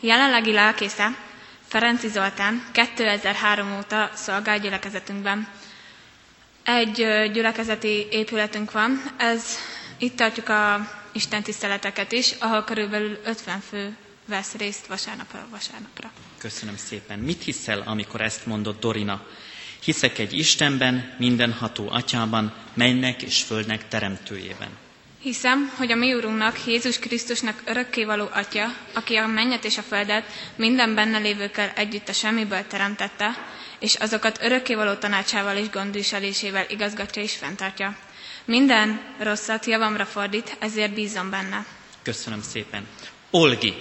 Jelenlegi lelkésze Ferenci Zoltán 2003 óta szolgál gyülekezetünkben. Egy gyülekezeti épületünk van, ez itt tartjuk a Isten tiszteleteket is, ahol körülbelül 50 fő vesz részt vasárnapra vasárnapra. Köszönöm szépen. Mit hiszel, amikor ezt mondott Dorina? Hiszek egy Istenben, mindenható atyában, mennek és földnek teremtőjében. Hiszem, hogy a mi Urunknak, Jézus Krisztusnak örökkévaló Atya, aki a mennyet és a földet minden benne lévőkkel együtt a semmiből teremtette, és azokat örökkévaló tanácsával és gondviselésével igazgatja és fenntartja. Minden rosszat javamra fordít, ezért bízom benne. Köszönöm szépen. Olgi,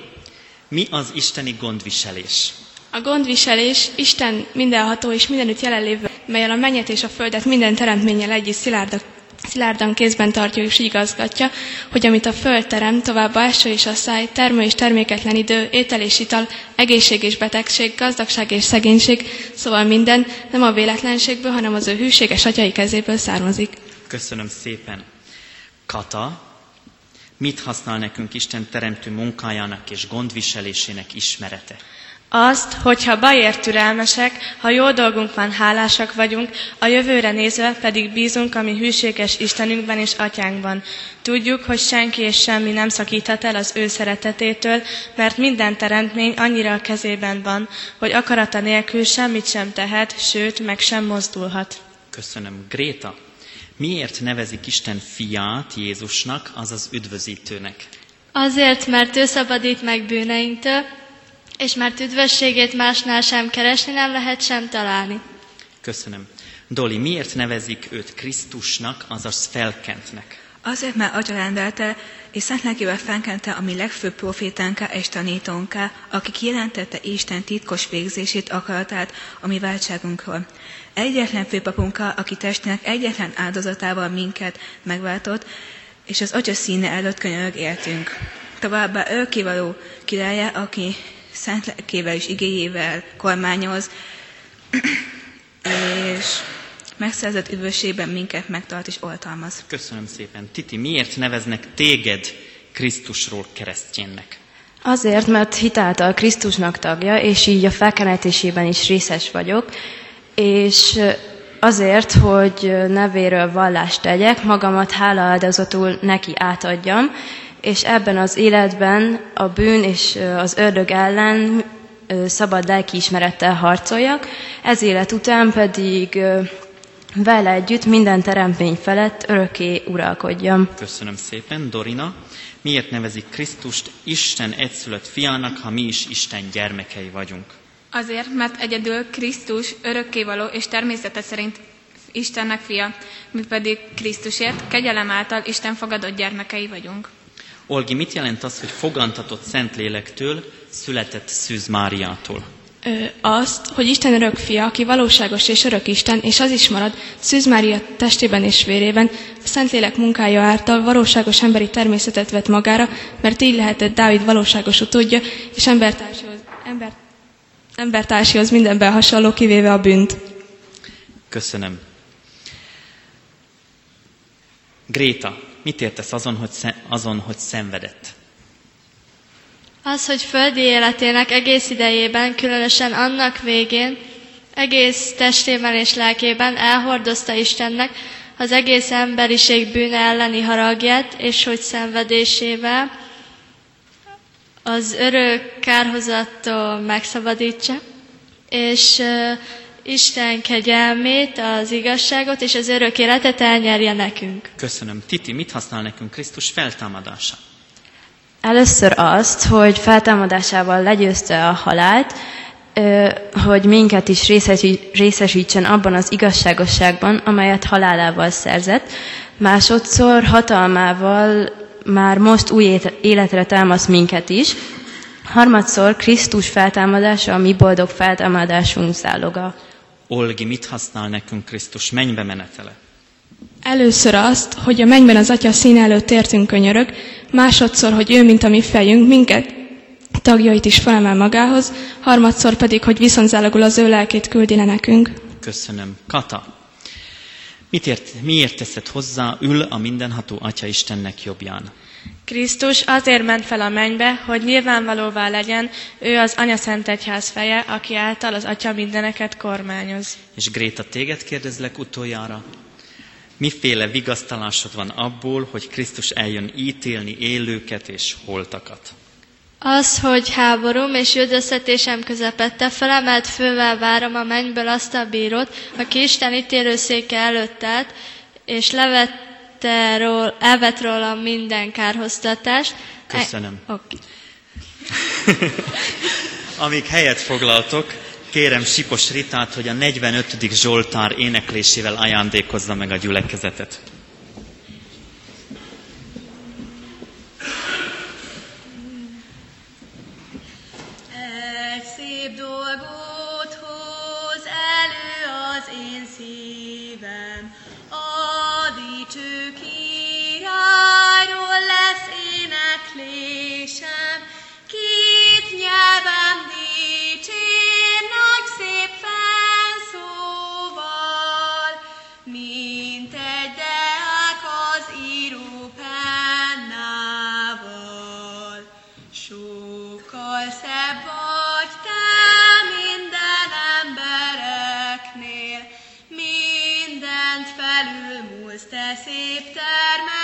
mi az isteni gondviselés? A gondviselés Isten mindenható és mindenütt jelenlévő, melyel a mennyet és a földet minden teremtménnyel együtt szilárdak, szilárdan kézben tartja és igazgatja, hogy amit a föld terem, továbbá eső és a száj, termő és terméketlen idő, étel és ital, egészség és betegség, gazdagság és szegénység, szóval minden nem a véletlenségből, hanem az ő hűséges atyai kezéből származik. Köszönöm szépen. Kata, mit használ nekünk Isten teremtő munkájának és gondviselésének ismerete? Azt, hogyha bajért türelmesek, ha jó dolgunk van, hálásak vagyunk, a jövőre nézve pedig bízunk a mi hűséges Istenünkben és Atyánkban. Tudjuk, hogy senki és semmi nem szakíthat el az ő szeretetétől, mert minden teremtmény annyira a kezében van, hogy akarata nélkül semmit sem tehet, sőt, meg sem mozdulhat. Köszönöm. Gréta, miért nevezik Isten fiát Jézusnak, azaz üdvözítőnek? Azért, mert ő szabadít meg bűneinktől, és mert üdvösségét másnál sem keresni nem lehet sem találni. Köszönöm. Doli, miért nevezik őt Krisztusnak, azaz felkentnek? Azért, mert Atya rendelte, és szent lelkével felkente a mi legfőbb profétánká és tanítónká, aki kijelentette Isten titkos végzését, akaratát a mi váltságunkról. Egyetlen főpapunká, aki testének egyetlen áldozatával minket megváltott, és az Atya színe előtt könyörög értünk. Továbbá örökkévaló királya, aki szent lelkével és igéjével kormányoz, és megszerzett üdvösségben minket megtart és oltalmaz. Köszönöm szépen. Titi, miért neveznek téged Krisztusról keresztjénnek? Azért, mert hitáltal Krisztusnak tagja, és így a felkenetésében is részes vagyok, és azért, hogy nevéről vallást tegyek, magamat hálaaldozatul neki átadjam, és ebben az életben a bűn és az ördög ellen szabad lelkiismerettel harcoljak, ez élet után pedig vele együtt minden teremtmény felett örökké uralkodjam. Köszönöm szépen. Dorina, miért nevezik Krisztust Isten egyszülött fiának, ha mi is Isten gyermekei vagyunk? Azért, mert egyedül Krisztus örökkévaló és természete szerint Istennek fia, mi pedig Krisztusért kegyelem által Isten fogadott gyermekei vagyunk. Olgi, mit jelent az, hogy fogantatott Szentlélektől született Szűz Máriától? Ö, azt, hogy Isten örök fia, aki valóságos és örök Isten, és az is marad, Szűz Mária testében és vérében, a Szentlélek munkája által valóságos emberi természetet vett magára, mert így lehetett Dávid valóságos utódja, és embertársihoz, ember, embertársihoz mindenben hasonló, kivéve a bűnt. Köszönöm. Gréta, mit értesz azon, hogy, azon, hogy szenvedett? Az, hogy földi életének egész idejében, különösen annak végén, egész testében és lelkében elhordozta Istennek az egész emberiség bűne elleni haragját, és hogy szenvedésével az örök kárhozattól megszabadítsa, és Isten kegyelmét, az igazságot és az örök életet elnyerje nekünk. Köszönöm. Titi, mit használ nekünk Krisztus feltámadása? Először azt, hogy feltámadásával legyőzte a halált, hogy minket is részesítsen abban az igazságosságban, amelyet halálával szerzett. Másodszor hatalmával már most új életre támaszt minket is. Harmadszor Krisztus feltámadása a mi boldog feltámadásunk záloga. Olgi, mit használ nekünk Krisztus mennybe menetele? Először azt, hogy a mennyben az Atya színe előtt értünk könyörög, másodszor, hogy ő, mint a mi fejünk, minket tagjait is felemel magához, harmadszor pedig, hogy viszontzálogul az ő lelkét küldi le nekünk. Köszönöm. Kata, mit ért, miért teszed hozzá, ül a mindenható Atya Istennek jobbján? Krisztus azért ment fel a mennybe, hogy nyilvánvalóvá legyen, ő az Anya Szent Egyház feje, aki által az Atya mindeneket kormányoz. És Gréta, téged kérdezlek utoljára, miféle vigasztalásod van abból, hogy Krisztus eljön ítélni élőket és holtakat? Az, hogy háborúm és üldöztetésem közepette felemelt fővel várom a mennyből azt a bírót, aki Isten ítélőszéke előtt állt, és levet, elvette ról, elvett rólam minden kárhoztatást. Köszönöm. E, okay. Amíg helyet foglaltok, kérem Sipos Ritát, hogy a 45. Zsoltár éneklésével ajándékozza meg a gyülekezetet. Egy szép dolgot hoz elő az én szívem, a dicső felülmúlsz te szép termeteddel.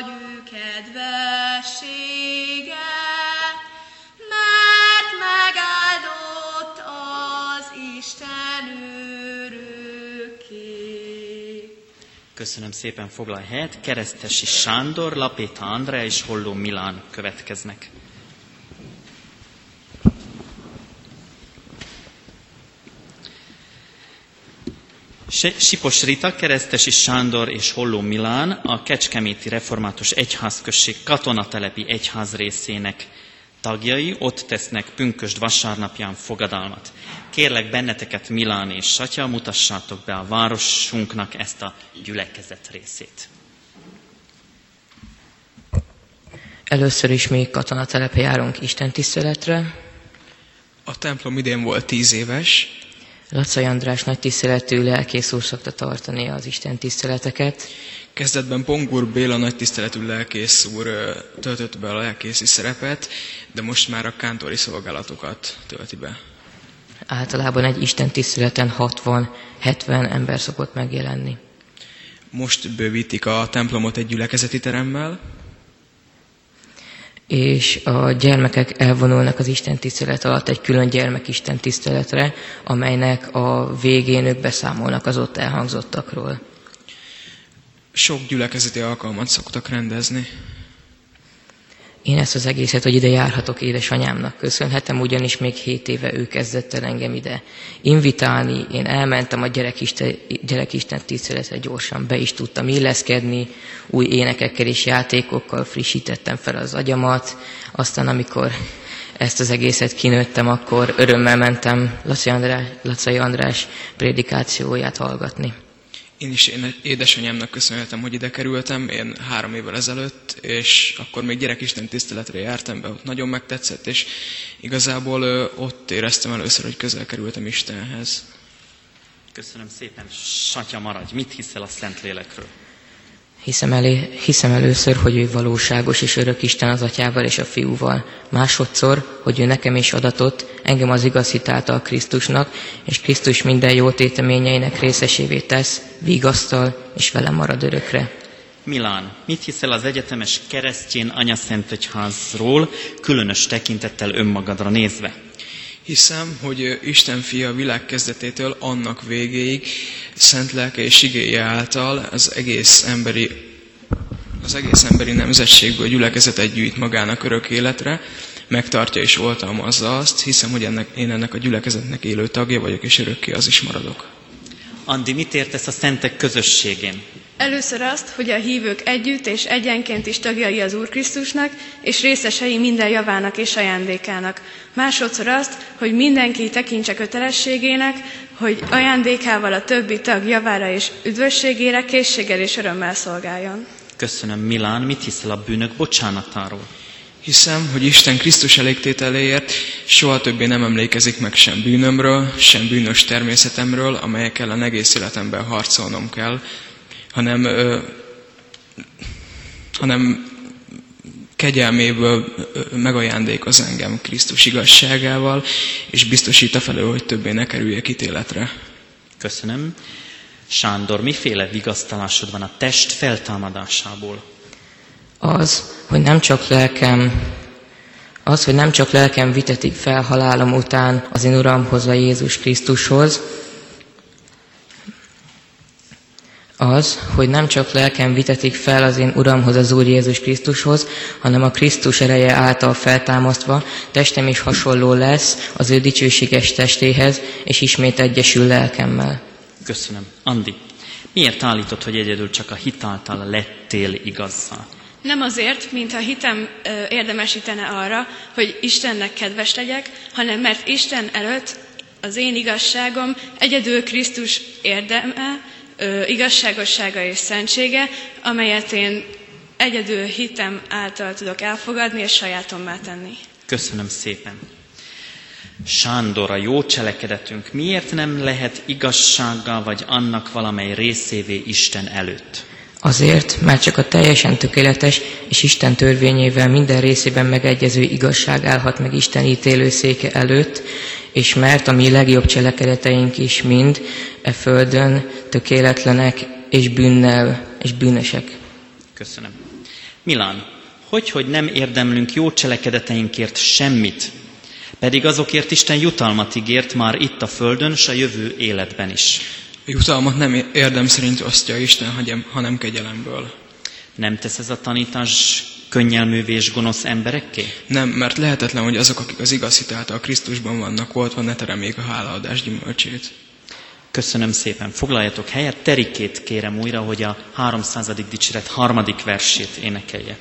Nagy ő kedvessége, mert megáldott az Isten örökké. Köszönöm szépen, foglalj helyet. Keresztesi Sándor, Lapéta Andrea és Holló Milán következnek. Sipos Rita, Keresztesi Sándor és Holló Milán a Kecskeméti Református Egyházközség katonatelepi egyház részének tagjai ott tesznek pünkösd vasárnapján fogadalmat. Kérlek benneteket, Milán és Satya, mutassátok be a városunknak ezt a gyülekezet részét. Először is még katonatelepe járunk Isten tiszteletre. A templom idén volt tíz éves. Lacai András nagy tiszteletű lelkész úr szokta tartani az Isten tiszteleteket. Kezdetben Pongur Béla nagy tiszteletű lelkész úr töltött be a lelkészi szerepet, de most már a kántori szolgálatokat tölti be. Általában egy Isten tiszteleten 60-70 ember szokott megjelenni. Most bővítik a templomot egy gyülekezeti teremmel. És a gyermekek elvonulnak az Isten tisztelet alatt egy külön gyermek Isten tiszteletre, amelynek a végén ők beszámolnak az ott elhangzottakról. Sok gyülekezeti alkalmat szoktak rendezni. Én ezt az egészet, hogy ide járhatok édesanyámnak köszönhetem, ugyanis még hét éve ő kezdett el engem ide invitálni. Én elmentem a gyerekisten, gyerekisten tiszteletre gyorsan, be is tudtam illeszkedni, új énekekkel és játékokkal frissítettem fel az agyamat. Aztán amikor ezt az egészet kinőttem, akkor örömmel mentem Laci András, Lacai András prédikációját hallgatni. Én is én édesanyámnak köszönhetem, hogy ide kerültem, én három évvel ezelőtt, és akkor még gyerekisten tiszteletre jártam be, ott nagyon megtetszett, és igazából ott éreztem először, hogy közel kerültem Istenhez. Köszönöm szépen. Satya, maradj. Mit hiszel a Szentlélekről? Hiszem, elé, hiszem először, hogy ő valóságos és örök Isten az atyával és a fiúval. Másodszor, hogy ő nekem is adatott, engem az igaz hitáltal Krisztusnak, és Krisztus minden jó téteményeinek részesévé tesz, vigasztal, és velem marad örökre. Milán, mit hiszel az egyetemes keresztjén anyaszentegyházról, különös tekintettel önmagadra nézve? Hiszem, hogy Isten fia a világ kezdetétől annak végéig szent lelke és igéje által az egész emberi az egész emberi nemzetségből gyülekezetet gyűjt magának örök életre, megtartja és oltalmazza azt, hiszem, hogy ennek, én ennek a gyülekezetnek élő tagja vagyok, és örökké az is maradok. Andi, mit értesz a szentek közösségén? Először azt, hogy a hívők együtt és egyenként is tagjai az Úr Krisztusnak, és részesei minden javának és ajándékának. Másodszor azt, hogy mindenki tekintse kötelességének, hogy ajándékával a többi tag javára és üdvösségére készséggel és örömmel szolgáljon. Köszönöm, Milán. Mit hiszel a bűnök bocsánatáról? Hiszem, hogy Isten Krisztus elégtételéért soha többé nem emlékezik meg sem bűnömről, sem bűnös természetemről, amelyekkel a egész életemben harcolnom kell, hanem, ö, hanem kegyelméből megajándékoz engem Krisztus igazságával, és biztosít a felől, hogy többé ne kerüljek ítéletre. Köszönöm. Sándor, miféle vigasztalásod van a test feltámadásából? Az, hogy nem csak lelkem, az, hogy nem csak lelkem vitetik fel halálom után az én Uramhoz, a Jézus Krisztushoz, Az, hogy nem csak lelkem vitetik fel az én Uramhoz, az Úr Jézus Krisztushoz, hanem a Krisztus ereje által feltámasztva testem is hasonló lesz az ő dicsőséges testéhez, és ismét egyesül lelkemmel. Köszönöm. Andi, miért állítod, hogy egyedül csak a hitáltal lettél igazzal? Nem azért, mintha hitem ö, érdemesítene arra, hogy Istennek kedves legyek, hanem mert Isten előtt az én igazságom egyedül Krisztus érdeme, ö, igazságossága és szentsége, amelyet én egyedül hitem által tudok elfogadni és sajátommá tenni. Köszönöm szépen. Sándor, a jó cselekedetünk miért nem lehet igazsággal vagy annak valamely részévé Isten előtt? Azért, mert csak a teljesen tökéletes és Isten törvényével minden részében megegyező igazság állhat meg Isten ítélőszéke előtt, és mert a mi legjobb cselekedeteink is mind e földön tökéletlenek és bűnnel és bűnösek. Köszönöm. Milán, hogy, hogy nem érdemlünk jó cselekedeteinkért semmit, pedig azokért Isten jutalmat ígért már itt a földön, s a jövő életben is. A jutalmat nem érdem szerint osztja Isten, hanem kegyelemből. Nem tesz ez a tanítás könnyelművé és gonosz emberekké? Nem, mert lehetetlen, hogy azok, akik az igaz a Krisztusban vannak oltva, ne teremék a hálaadás gyümölcsét. Köszönöm szépen. Foglaljatok helyet. Terikét kérem újra, hogy a 300. dicséret harmadik versét énekelje.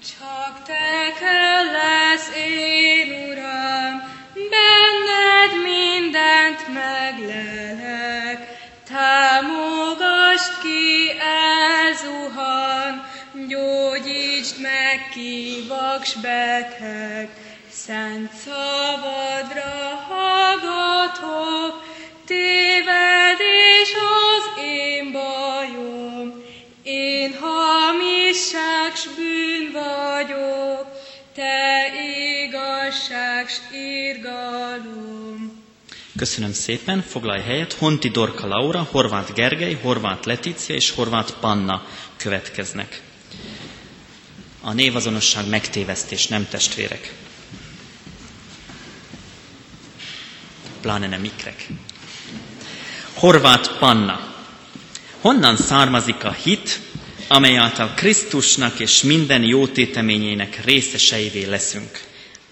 Csak te kell lesz, én Uram, benned mindent meglelek. Támogasd ki, elzuhan, gyógyítsd meg ki, vaks beteg. Szent szabadra hallgatok, tévedés az én bajom. Én hamisság s bűn vagyok, te igazság s irgalom. Köszönöm szépen, foglalj helyet. Honti Dorka Laura, Horváth Gergely, Horváth Letícia és Horváth Panna következnek. A névazonosság megtévesztés, nem testvérek. Pláne nem ikrek. Horváth Panna. Honnan származik a hit, amely által Krisztusnak és minden jó téteményének részeseivé leszünk?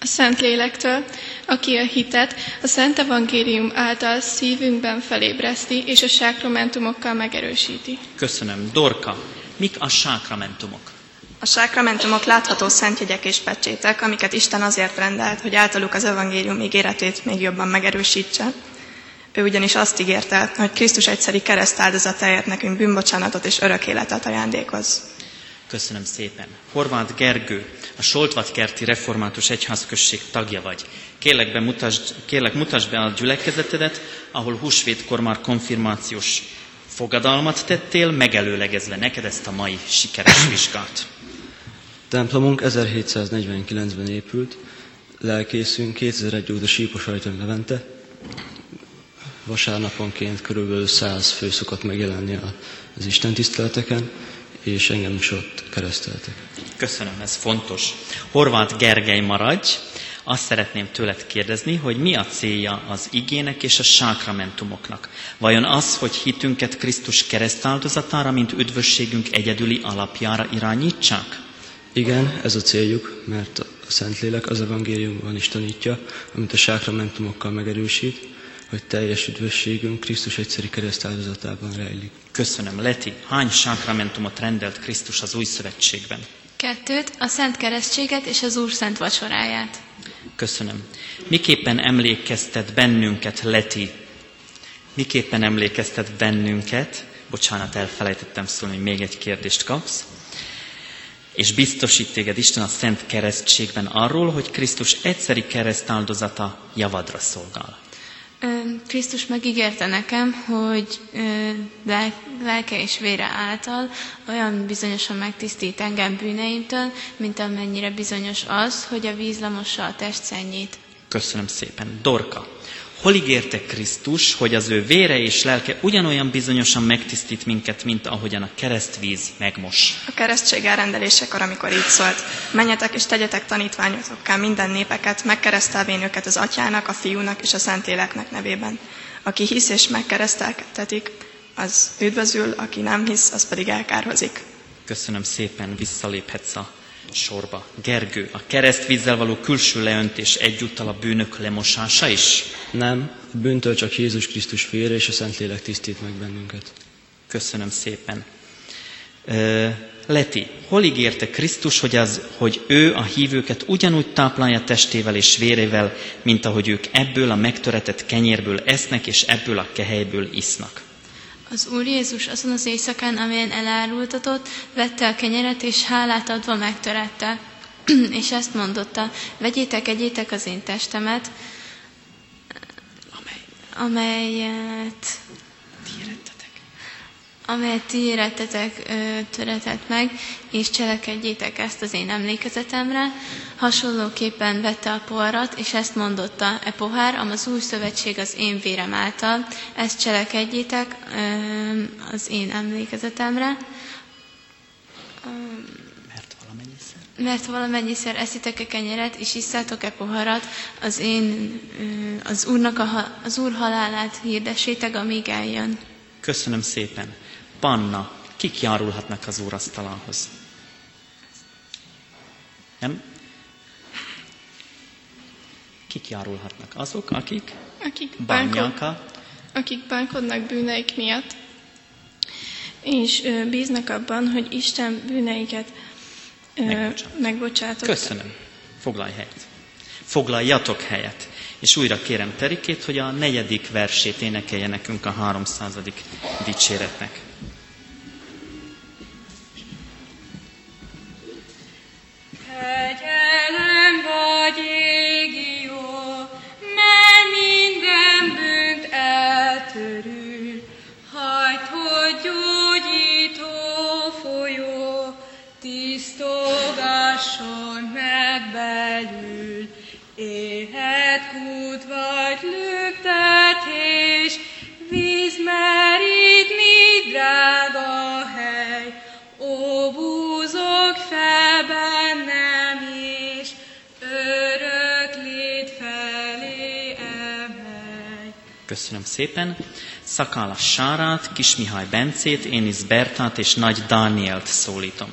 A Szent Lélektől, aki a hitet a Szent Evangélium által szívünkben felébreszti és a sákramentumokkal megerősíti. Köszönöm. Dorka, mik a sákramentumok? A sákramentumok látható szentjegyek és pecsétek, amiket Isten azért rendelt, hogy általuk az evangélium ígéretét még jobban megerősítse. Ő ugyanis azt ígérte, hogy Krisztus egyszeri kereszt áldozatáért nekünk bűnbocsánatot és örök életet ajándékoz. Köszönöm szépen. Horváth Gergő, a Soltvatkerti Református Egyházközség tagja vagy. Kérlek, be mutasd, kérlek mutasd be a gyülekezetedet, ahol húsvétkor már konfirmációs fogadalmat tettél, megelőlegezve neked ezt a mai sikeres vizsgát. Templomunk 1749-ben épült, lelkészünk 2001 óta sípos ajtón Levente, vasárnaponként körülbelül 100 fő szokott megjelenni az Isten tiszteleteken, és engem is ott kereszteltek. Köszönöm, ez fontos. Horváth Gergely maradj. Azt szeretném tőled kérdezni, hogy mi a célja az igének és a sákramentumoknak? Vajon az, hogy hitünket Krisztus keresztáldozatára, mint üdvösségünk egyedüli alapjára irányítsák? Igen, ez a céljuk, mert a Szentlélek az evangéliumban is tanítja, amit a sákramentumokkal megerősít, hogy teljes üdvösségünk Krisztus egyszeri keresztáldozatában rejlik. Köszönöm. Leti, hány sákramentumot rendelt Krisztus az új szövetségben? Kettőt, a Szent Keresztséget és az Úr Szent Vacsoráját. Köszönöm. Miképpen emlékeztet bennünket, Leti? Miképpen emlékeztet bennünket? Bocsánat, elfelejtettem szólni, hogy még egy kérdést kapsz. És biztosít téged Isten a Szent Keresztségben arról, hogy Krisztus egyszeri keresztáldozata javadra szolgál. Krisztus megígérte nekem, hogy lelke és vére által olyan bizonyosan megtisztít engem bűneimtől, mint amennyire bizonyos az, hogy a víz lamossa a test szennyét. Köszönöm szépen. Dorka, hol ígérte Krisztus, hogy az ő vére és lelke ugyanolyan bizonyosan megtisztít minket, mint ahogyan a keresztvíz megmos. A keresztség elrendelésekor, amikor így szólt, menjetek és tegyetek tanítványotokká minden népeket, megkeresztelvén őket az atyának, a fiúnak és a szentéleknek nevében. Aki hisz és megkereszteltetik, az üdvözül, aki nem hisz, az pedig elkárhozik. Köszönöm szépen, visszaléphetsz a sorba. Gergő, a keresztvízzel való külső leöntés egyúttal a bűnök lemosása is? Nem, a bűntől csak Jézus Krisztus vére és a Szentlélek tisztít meg bennünket. Köszönöm szépen. Ö, Leti, hol ígérte Krisztus, hogy, az, hogy ő a hívőket ugyanúgy táplálja testével és vérével, mint ahogy ők ebből a megtöretett kenyérből esznek, és ebből a kehelyből isznak? Az Úr Jézus azon az éjszakán, amelyen elárultatott, vette a kenyeret, és hálát adva megtörette. és ezt mondotta, vegyétek, egyétek az én testemet, amelyet amelyet ti érettetek töretett meg, és cselekedjétek ezt az én emlékezetemre. Hasonlóképpen vette a poharat, és ezt mondotta, e pohár, am az új szövetség az én vérem által, ezt cselekedjétek az én emlékezetemre. Mert valamennyiszer. Mert valamennyiszer eszitek e kenyeret, és isszátok e poharat, az én, az, úrnak a, az úr halálát hirdessétek, amíg eljön. Köszönöm szépen. Panna, kik járulhatnak az úrasztalához? Nem? Kik járulhatnak? Azok, akik? Akik Bányáka. akik bánkodnak bűneik miatt, és bíznak abban, hogy Isten bűneiket ö, megbocsátott. Köszönöm. Foglalj helyet. Foglaljatok helyet. És újra kérem Terikét, hogy a negyedik versét énekelje nekünk a háromszázadik dicséretnek. Szépen. Szakála Sárát, Kis Mihály Bencét, Énisz Bertát és Nagy Dánielt szólítom.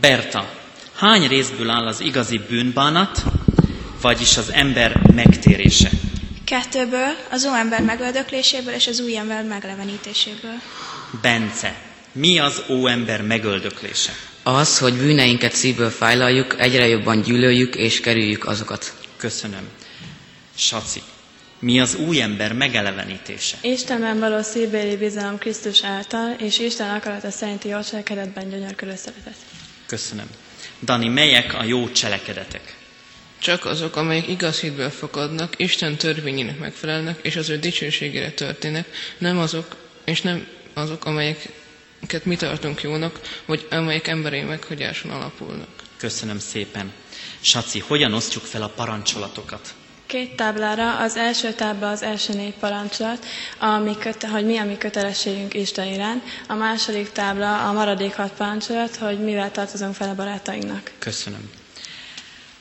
Berta, hány részből áll az igazi bűnbánat, vagyis az ember megtérése? Kettőből, az óember megöldökléséből és az új ember meglevenítéséből. Bence, mi az óember megöldöklése? Az, hogy bűneinket szívből fájlaljuk, egyre jobban gyűlöljük és kerüljük azokat. Köszönöm. Saci, mi az új ember megelevenítése? Istenben való szívbéli bizalom Krisztus által, és Isten akarata szerinti jó cselekedetben gyönyörkölő szeretet. Köszönöm. Dani, melyek a jó cselekedetek? Csak azok, amelyek igaz hitből fakadnak, Isten törvényének megfelelnek, és az ő dicsőségére történnek, nem azok, és nem azok, amelyeket mi tartunk jónak, vagy amelyek emberi meghagyáson alapulnak. Köszönöm szépen. Saci, hogyan osztjuk fel a parancsolatokat? Két táblára, az első tábla az első négy parancsolat, ami köte, hogy mi a mi kötelességünk Isten iránt, a második tábla a maradék hat parancsolat, hogy mivel tartozunk fel a barátainknak. Köszönöm.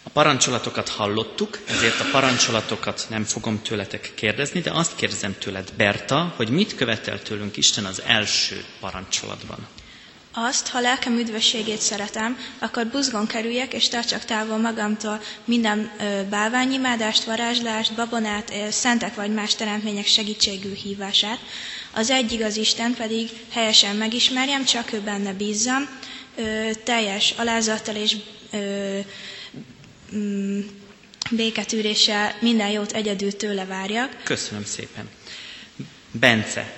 A parancsolatokat hallottuk, ezért a parancsolatokat nem fogom tőletek kérdezni, de azt kérdezem tőled, Berta, hogy mit követel tőlünk Isten az első parancsolatban. Azt, ha lelkem üdvösségét szeretem, akkor buzgon kerüljek, és tartsak távol magamtól minden ö, bálványimádást, varázslást, babonát, szentek vagy más teremtmények segítségű hívását. Az egy igaz Isten pedig helyesen megismerjem, csak ő benne bízzam, ö, teljes alázattal és ö, mm, béketűréssel minden jót egyedül tőle várjak. Köszönöm szépen. Bence,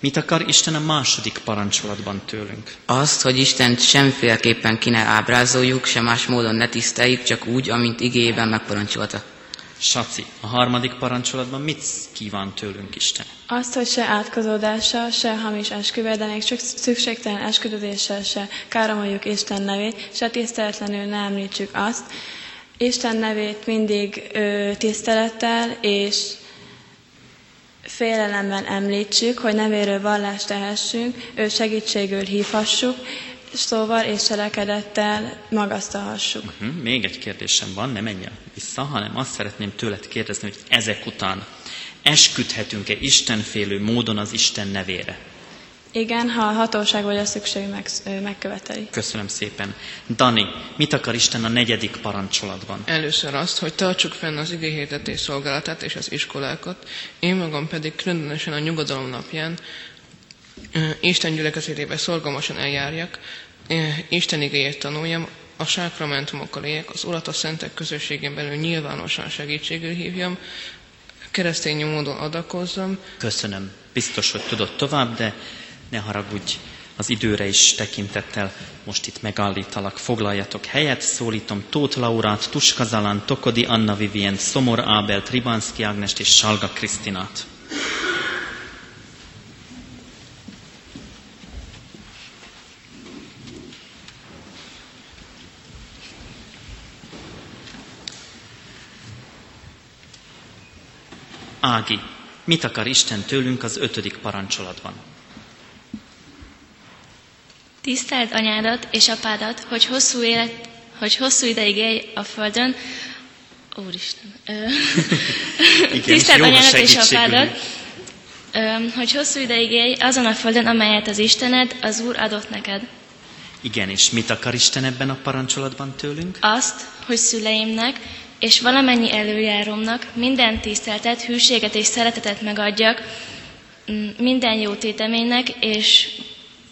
mit akar Isten a második parancsolatban tőlünk? Azt, hogy Istent semféleképpen ki ne ábrázoljuk, se más módon ne tiszteljük, csak úgy, amint igéjében megparancsolta. Saci, a harmadik parancsolatban mit kíván tőlünk Isten? Azt, hogy se átkozódással, se hamis esküvel, de még csak szükségtelen esküdődéssel se káromoljuk Isten nevét, se tiszteletlenül ne említsük azt. Isten nevét mindig ö, tisztelettel és félelemben említsük, hogy nevéről vallást tehessünk, ő segítségül hívhassuk, szóval és cselekedettel magasztalhassuk. Uh-huh. Még egy kérdésem van, nem menjen vissza, hanem azt szeretném tőled kérdezni, hogy ezek után esküdhetünk-e istenfélő módon az Isten nevére? Igen, ha a hatóság vagy a szükség meg, megköveteli. Köszönöm szépen. Dani, mit akar Isten a negyedik parancsolatban? Először azt, hogy tartsuk fenn az igéhirdetés szolgálatát és az iskolákat, én magam pedig különösen a nyugodalom napján Isten gyülekezetébe szorgalmasan eljárjak, Isten igéjét tanuljam, a sákramentumokkal éljek, az Urat a szentek közösségén belül nyilvánosan segítségül hívjam, keresztény módon adakozzam. Köszönöm. Biztos, hogy tudod tovább, de ne haragudj, az időre is tekintettel most itt megállítalak. Foglaljatok helyet, szólítom Tóth Laurát, Tuska Zalán, Tokodi Anna Vivien, Szomor Ábelt, Ribanszki Ágnest és Salga Krisztinát. Ági, mit akar Isten tőlünk az ötödik parancsolatban? Tiszteld anyádat és apádat, hogy hosszú, élet, hogy hosszú ideig élj a földön. Úristen. Igen, Tiszteld anyádat és apádat, hogy hosszú ideig élj azon a földön, amelyet az Istened, az Úr adott neked. Igen, és mit akar Isten ebben a parancsolatban tőlünk? Azt, hogy szüleimnek és valamennyi előjáromnak minden tiszteltet, hűséget és szeretetet megadjak, minden jó téteménynek és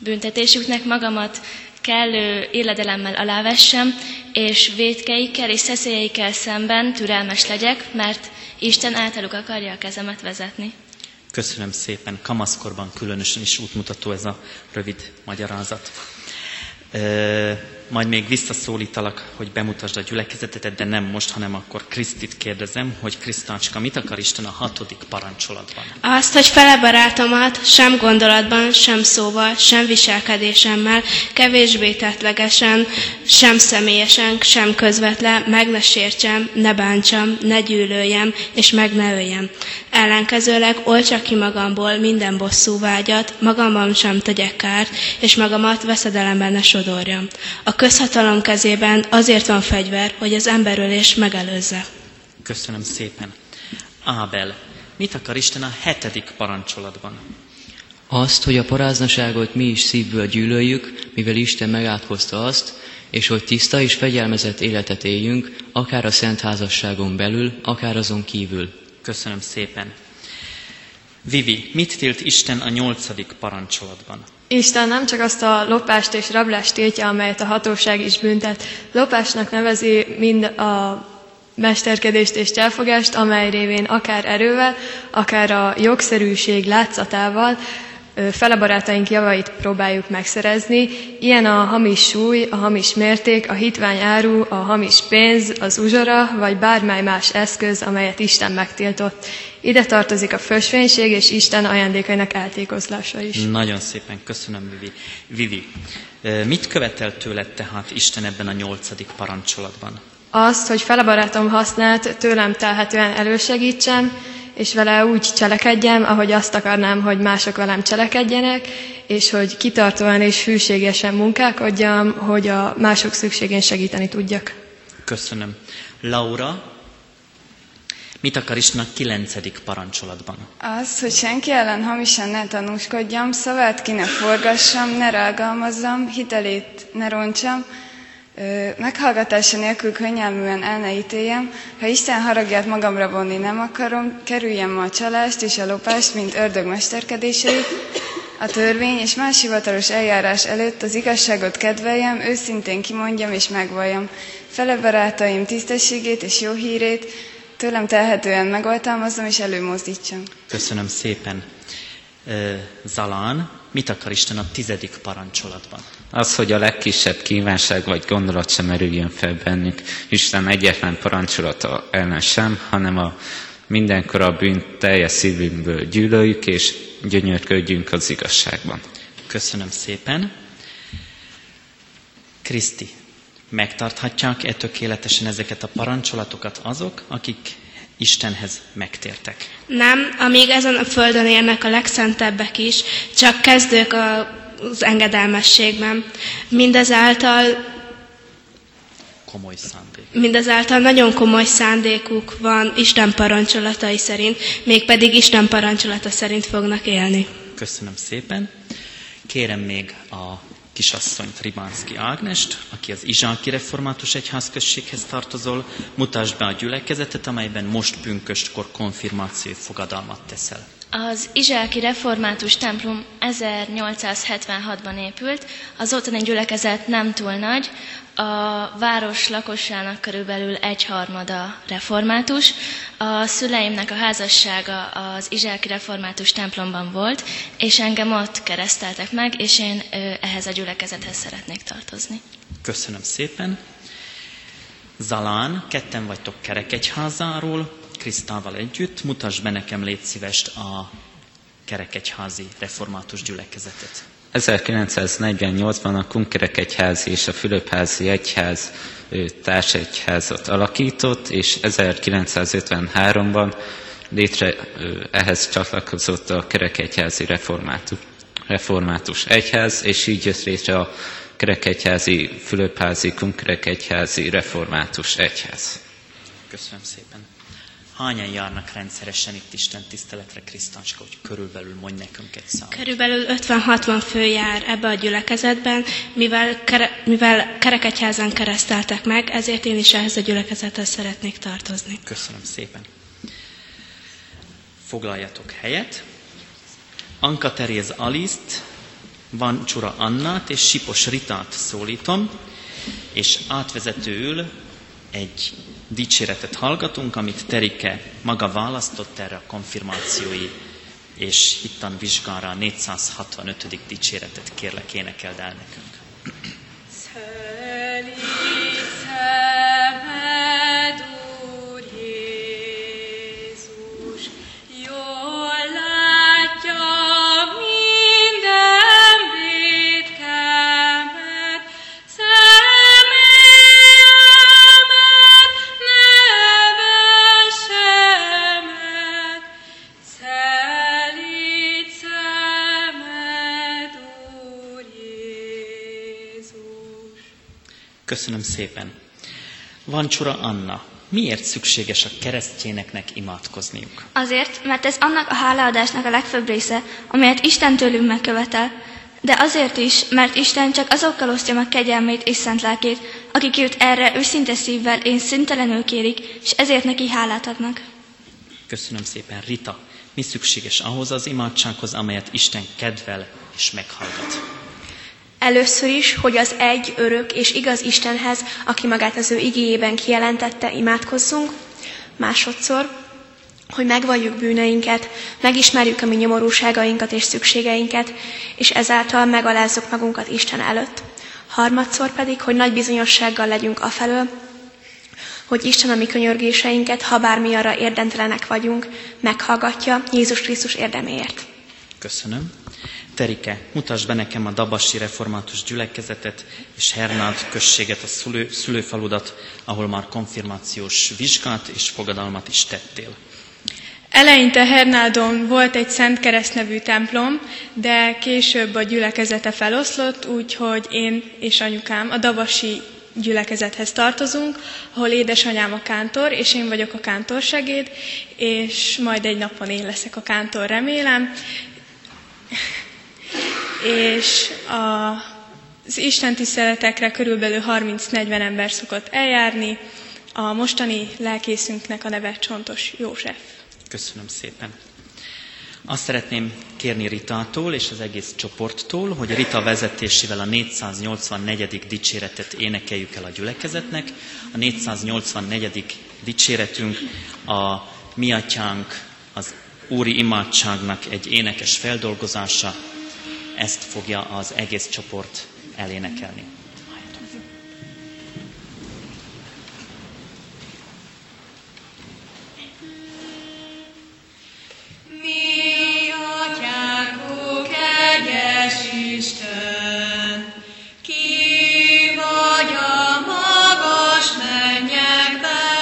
büntetésüknek magamat kellő illedelemmel alávessem, és védkeikkel és szeszélyeikkel szemben türelmes legyek, mert Isten általuk akarja a kezemet vezetni. Köszönöm szépen. Kamaszkorban különösen is útmutató ez a rövid magyarázat majd még visszaszólítalak, hogy bemutasd a gyülekezetet, de nem most, hanem akkor Krisztit kérdezem, hogy Krisztácska, mit akar Isten a hatodik parancsolatban? Azt, hogy fele barátomat sem gondolatban, sem szóval, sem viselkedésemmel, kevésbé tettlegesen, sem személyesen, sem közvetlen, meg ne sértsem, ne bántsam, ne gyűlöljem, és meg ne öljem. Ellenkezőleg olcsak ki magamból minden bosszú vágyat, magamban sem tegyek kárt, és magamat veszedelemben ne sodorjam. A közhatalom kezében azért van fegyver, hogy az emberölés megelőzze. Köszönöm szépen. Ábel, mit akar Isten a hetedik parancsolatban? Azt, hogy a paráznaságot mi is szívből gyűlöljük, mivel Isten megátkozta azt, és hogy tiszta és fegyelmezett életet éljünk, akár a szent házasságon belül, akár azon kívül. Köszönöm szépen. Vivi, mit tilt Isten a nyolcadik parancsolatban? Isten nem csak azt a lopást és rablást tiltja, amelyet a hatóság is büntet. Lopásnak nevezi mind a mesterkedést és cselfogást, amely révén akár erővel, akár a jogszerűség látszatával fele barátaink javait próbáljuk megszerezni. Ilyen a hamis súly, a hamis mérték, a hitvány áru, a hamis pénz, az uzsora, vagy bármely más eszköz, amelyet Isten megtiltott. Ide tartozik a fösvénység és Isten ajándékainak eltékozlása is. Nagyon szépen köszönöm, Vivi. Vivi, mit követel tőled tehát Isten ebben a nyolcadik parancsolatban? Azt, hogy fele barátom használt tőlem telhetően elősegítsen, és vele úgy cselekedjem, ahogy azt akarnám, hogy mások velem cselekedjenek, és hogy kitartóan és hűségesen munkálkodjam, hogy a mások szükségén segíteni tudjak. Köszönöm. Laura, mit akar Isten a kilencedik parancsolatban? Az, hogy senki ellen hamisan ne tanúskodjam, szavát ki ne forgassam, ne rágalmazzam, hitelét ne roncsam, meghallgatása nélkül könnyelműen el ne ítéljem, ha Isten haragját magamra vonni nem akarom, kerüljem a csalást és a lopást, mint ördög mesterkedéseit, a törvény és más hivatalos eljárás előtt az igazságot kedveljem, őszintén kimondjam és megvalljam. Fele barátaim tisztességét és jó hírét tőlem telhetően megoltalmazzam és előmozdítsam. Köszönöm szépen. Zalán, mit akar Isten a tizedik parancsolatban? Az, hogy a legkisebb kívánság vagy gondolat sem merüljön fel bennünk, Isten egyetlen parancsolata ellen sem, hanem a mindenkor a bűnt teljes szívünkből gyűlöljük, és gyönyörködjünk az igazságban. Köszönöm szépen. Kriszti, megtarthatják e tökéletesen ezeket a parancsolatokat azok, akik Istenhez megtértek? Nem, amíg ezen a földön élnek a legszentebbek is, csak kezdők a, az engedelmességben. Mindezáltal komoly szándék. Mindezáltal nagyon komoly szándékuk van Isten parancsolatai szerint, mégpedig Isten parancsolata szerint fognak élni. Köszönöm szépen. Kérem még a kisasszonyt, Ribánszki Ágnest, aki az Izsáki Református Egyházközséghez tartozol, mutasd be a gyülekezetet, amelyben most pünköstkor konfirmációi fogadalmat teszel. Az Izsáki Református templom 1876-ban épült, az ottani gyülekezet nem túl nagy, a város lakossának körülbelül egyharmada református. A szüleimnek a házassága az Izsáki Református templomban volt, és engem ott kereszteltek meg, és én ehhez a gyülekezethez szeretnék tartozni. Köszönöm szépen. Zalán, ketten vagytok kerekegyházáról, Krisztával együtt. Mutasd be nekem, légy a kerekegyházi református gyülekezetet. 1948-ban a Kunkerek Egyházi és a Fülöpházi Egyház társegyházat alakított, és 1953-ban létre ehhez csatlakozott a Kerekegyházi Református, Református Egyház, és így jött létre a Kerekegyházi, Fülöpházi, Kunkerekegyházi Református Egyház. Köszönöm szépen. Hányan járnak rendszeresen itt Isten tiszteletre, Krisztánska, hogy körülbelül mondj nekünk egy számot? Körülbelül 50-60 fő jár ebbe a gyülekezetben, mivel, kere, mivel kerekegyházan kereszteltek meg, ezért én is ehhez a gyülekezethez szeretnék tartozni. Köszönöm szépen. Foglaljatok helyet. Anka Teréz Aliszt, Van Csura Annát és Sipos Ritát szólítom, és átvezetőül egy dicséretet hallgatunk, amit Terike maga választott erre a konfirmációi és hittan vizsgára a 465. dicséretet kérlek énekeld el nekünk. Köszönöm szépen. Van Csura Anna, miért szükséges a keresztjéneknek imádkozniuk? Azért, mert ez annak a hálaadásnak a legfőbb része, amelyet Isten tőlünk megkövetel, de azért is, mert Isten csak azokkal osztja meg kegyelmét és szent lelkét, akik őt erre őszinte szívvel és szintelenül kérik, és ezért neki hálát adnak. Köszönöm szépen, Rita. Mi szükséges ahhoz az imádsághoz, amelyet Isten kedvel és meghallgat? Először is, hogy az egy örök és igaz Istenhez, aki magát az ő igéjében kijelentette, imádkozzunk. Másodszor, hogy megvalljuk bűneinket, megismerjük a mi nyomorúságainkat és szükségeinket, és ezáltal megalázzuk magunkat Isten előtt. Harmadszor pedig, hogy nagy bizonyossággal legyünk afelől, hogy Isten a mi könyörgéseinket, ha bármi arra érdemtelenek vagyunk, meghallgatja Jézus Krisztus érdeméért. Köszönöm. Terike, mutasd be nekem a Dabasi Református gyülekezetet és Hernád községet, a szülő, szülőfaludat, ahol már konfirmációs vizsgát és fogadalmat is tettél. Eleinte Hernádon volt egy Szent Kereszt nevű templom, de később a gyülekezete feloszlott, úgyhogy én és anyukám a Dabasi gyülekezethez tartozunk, ahol édesanyám a kántor, és én vagyok a kántorsegéd, és majd egy napon én leszek a kántor, remélem és a, az Isten tiszteletekre körülbelül 30-40 ember szokott eljárni. A mostani lelkészünknek a neve Csontos József. Köszönöm szépen. Azt szeretném kérni Ritától és az egész csoporttól, hogy Rita vezetésével a 484. dicséretet énekeljük el a gyülekezetnek. A 484. dicséretünk a mi atyánk, az úri imádságnak egy énekes feldolgozása, ezt fogja az egész csoport elénekelni. Mi atyánk, ó, kegyes Isten, ki vagy a magas mennyekben,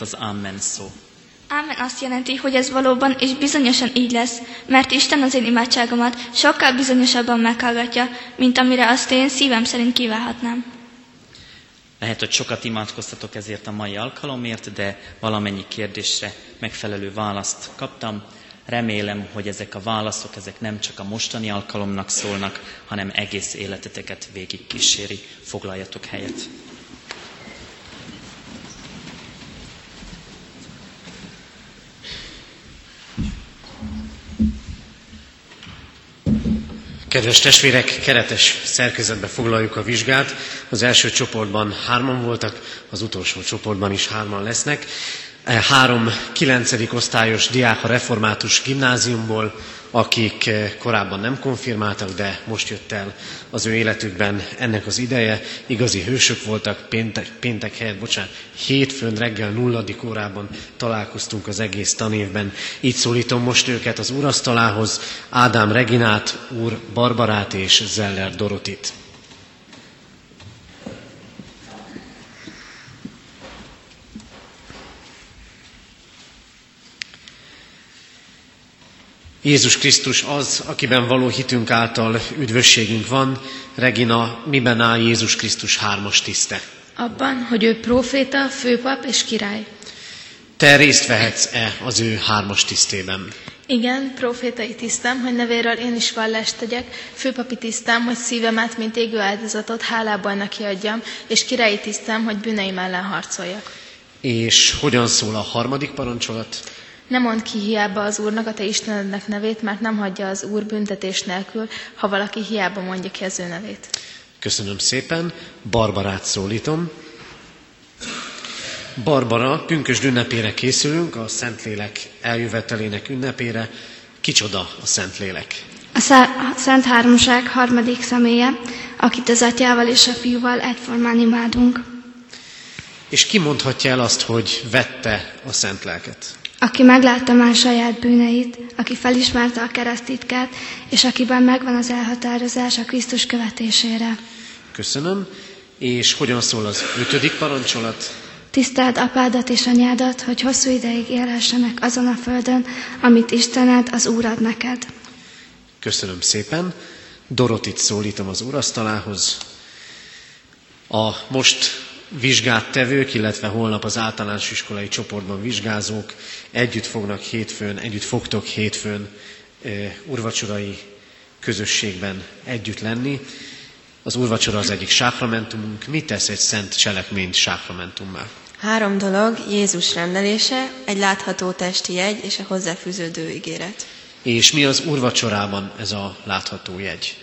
jelent az Amen szó? Ámen azt jelenti, hogy ez valóban és bizonyosan így lesz, mert Isten az én imádságomat sokkal bizonyosabban meghallgatja, mint amire azt én szívem szerint kívánhatnám. Lehet, hogy sokat imádkoztatok ezért a mai alkalomért, de valamennyi kérdésre megfelelő választ kaptam. Remélem, hogy ezek a válaszok ezek nem csak a mostani alkalomnak szólnak, hanem egész életeteket végig kíséri. Foglaljatok helyet. Kedves testvérek, keretes szerkezetbe foglaljuk a vizsgát. Az első csoportban hárman voltak, az utolsó csoportban is hárman lesznek. E Három kilencedik osztályos diák a református gimnáziumból, akik eh, korábban nem konfirmáltak, de most jött el az ő életükben ennek az ideje. Igazi hősök voltak, péntek, péntek helyett, bocsánat, hétfőn reggel nulladik órában találkoztunk az egész tanévben. Így szólítom most őket az úrasztalához, Ádám Reginát, úr Barbarát és Zeller Dorotit. Jézus Krisztus az, akiben való hitünk által üdvösségünk van. Regina, miben áll Jézus Krisztus hármas tiszte? Abban, hogy ő próféta, főpap és király. Te részt vehetsz-e az ő hármas tisztében? Igen, profétai tisztem, hogy nevéről én is vallást tegyek, főpapi tisztem, hogy szívemet, mint égő áldozatot hálából neki adjam, és királyi tisztem, hogy bűneim ellen harcoljak. És hogyan szól a harmadik parancsolat? Ne mondd ki hiába az Úrnak a te Istenednek nevét, mert nem hagyja az Úr büntetés nélkül, ha valaki hiába mondja ki az ő nevét. Köszönöm szépen. Barbarát szólítom. Barbara, pünkösd ünnepére készülünk, a Szentlélek eljövetelének ünnepére. Kicsoda a Szentlélek? A Szent Háromság harmadik személye, akit az atyával és a fiúval egyformán imádunk. És ki mondhatja el azt, hogy vette a Szent Lelket? Aki meglátta már saját bűneit, aki felismerte a keresztitkát, és akiben megvan az elhatározás a Krisztus követésére. Köszönöm. És hogyan szól az ötödik parancsolat? Tiszteld apádat és anyádat, hogy hosszú ideig élhessenek azon a földön, amit Istened, az Úr ad neked. Köszönöm szépen. Dorotit szólítom az urasztalához. A most vizsgát tevők, illetve holnap az általános iskolai csoportban vizsgázók együtt fognak hétfőn, együtt fogtok hétfőn urvacsorai közösségben együtt lenni. Az úrvacsora az egyik sákramentumunk. Mit tesz egy szent cselekményt sákramentummá? Három dolog, Jézus rendelése, egy látható testi jegy és a hozzáfűződő ígéret. És mi az úrvacsorában ez a látható jegy?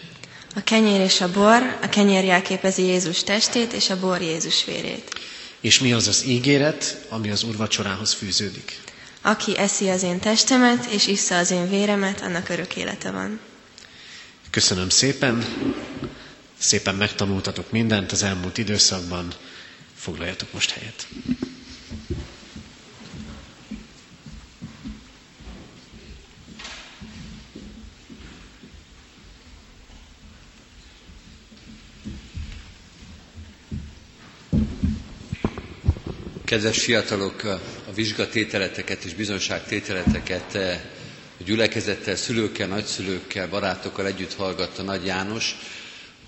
A kenyér és a bor, a kenyér jelképezi Jézus testét, és a bor Jézus vérét. És mi az az ígéret, ami az úrvacsorához fűződik? Aki eszi az én testemet, és issza az én véremet, annak örök élete van. Köszönöm szépen. Szépen megtanultatok mindent az elmúlt időszakban. Foglaljatok most helyet. Kedves fiatalok, a vizsgatételeteket és bizonságtételeteket eh, a gyülekezettel, szülőkkel, nagyszülőkkel, barátokkal együtt hallgatta Nagy János,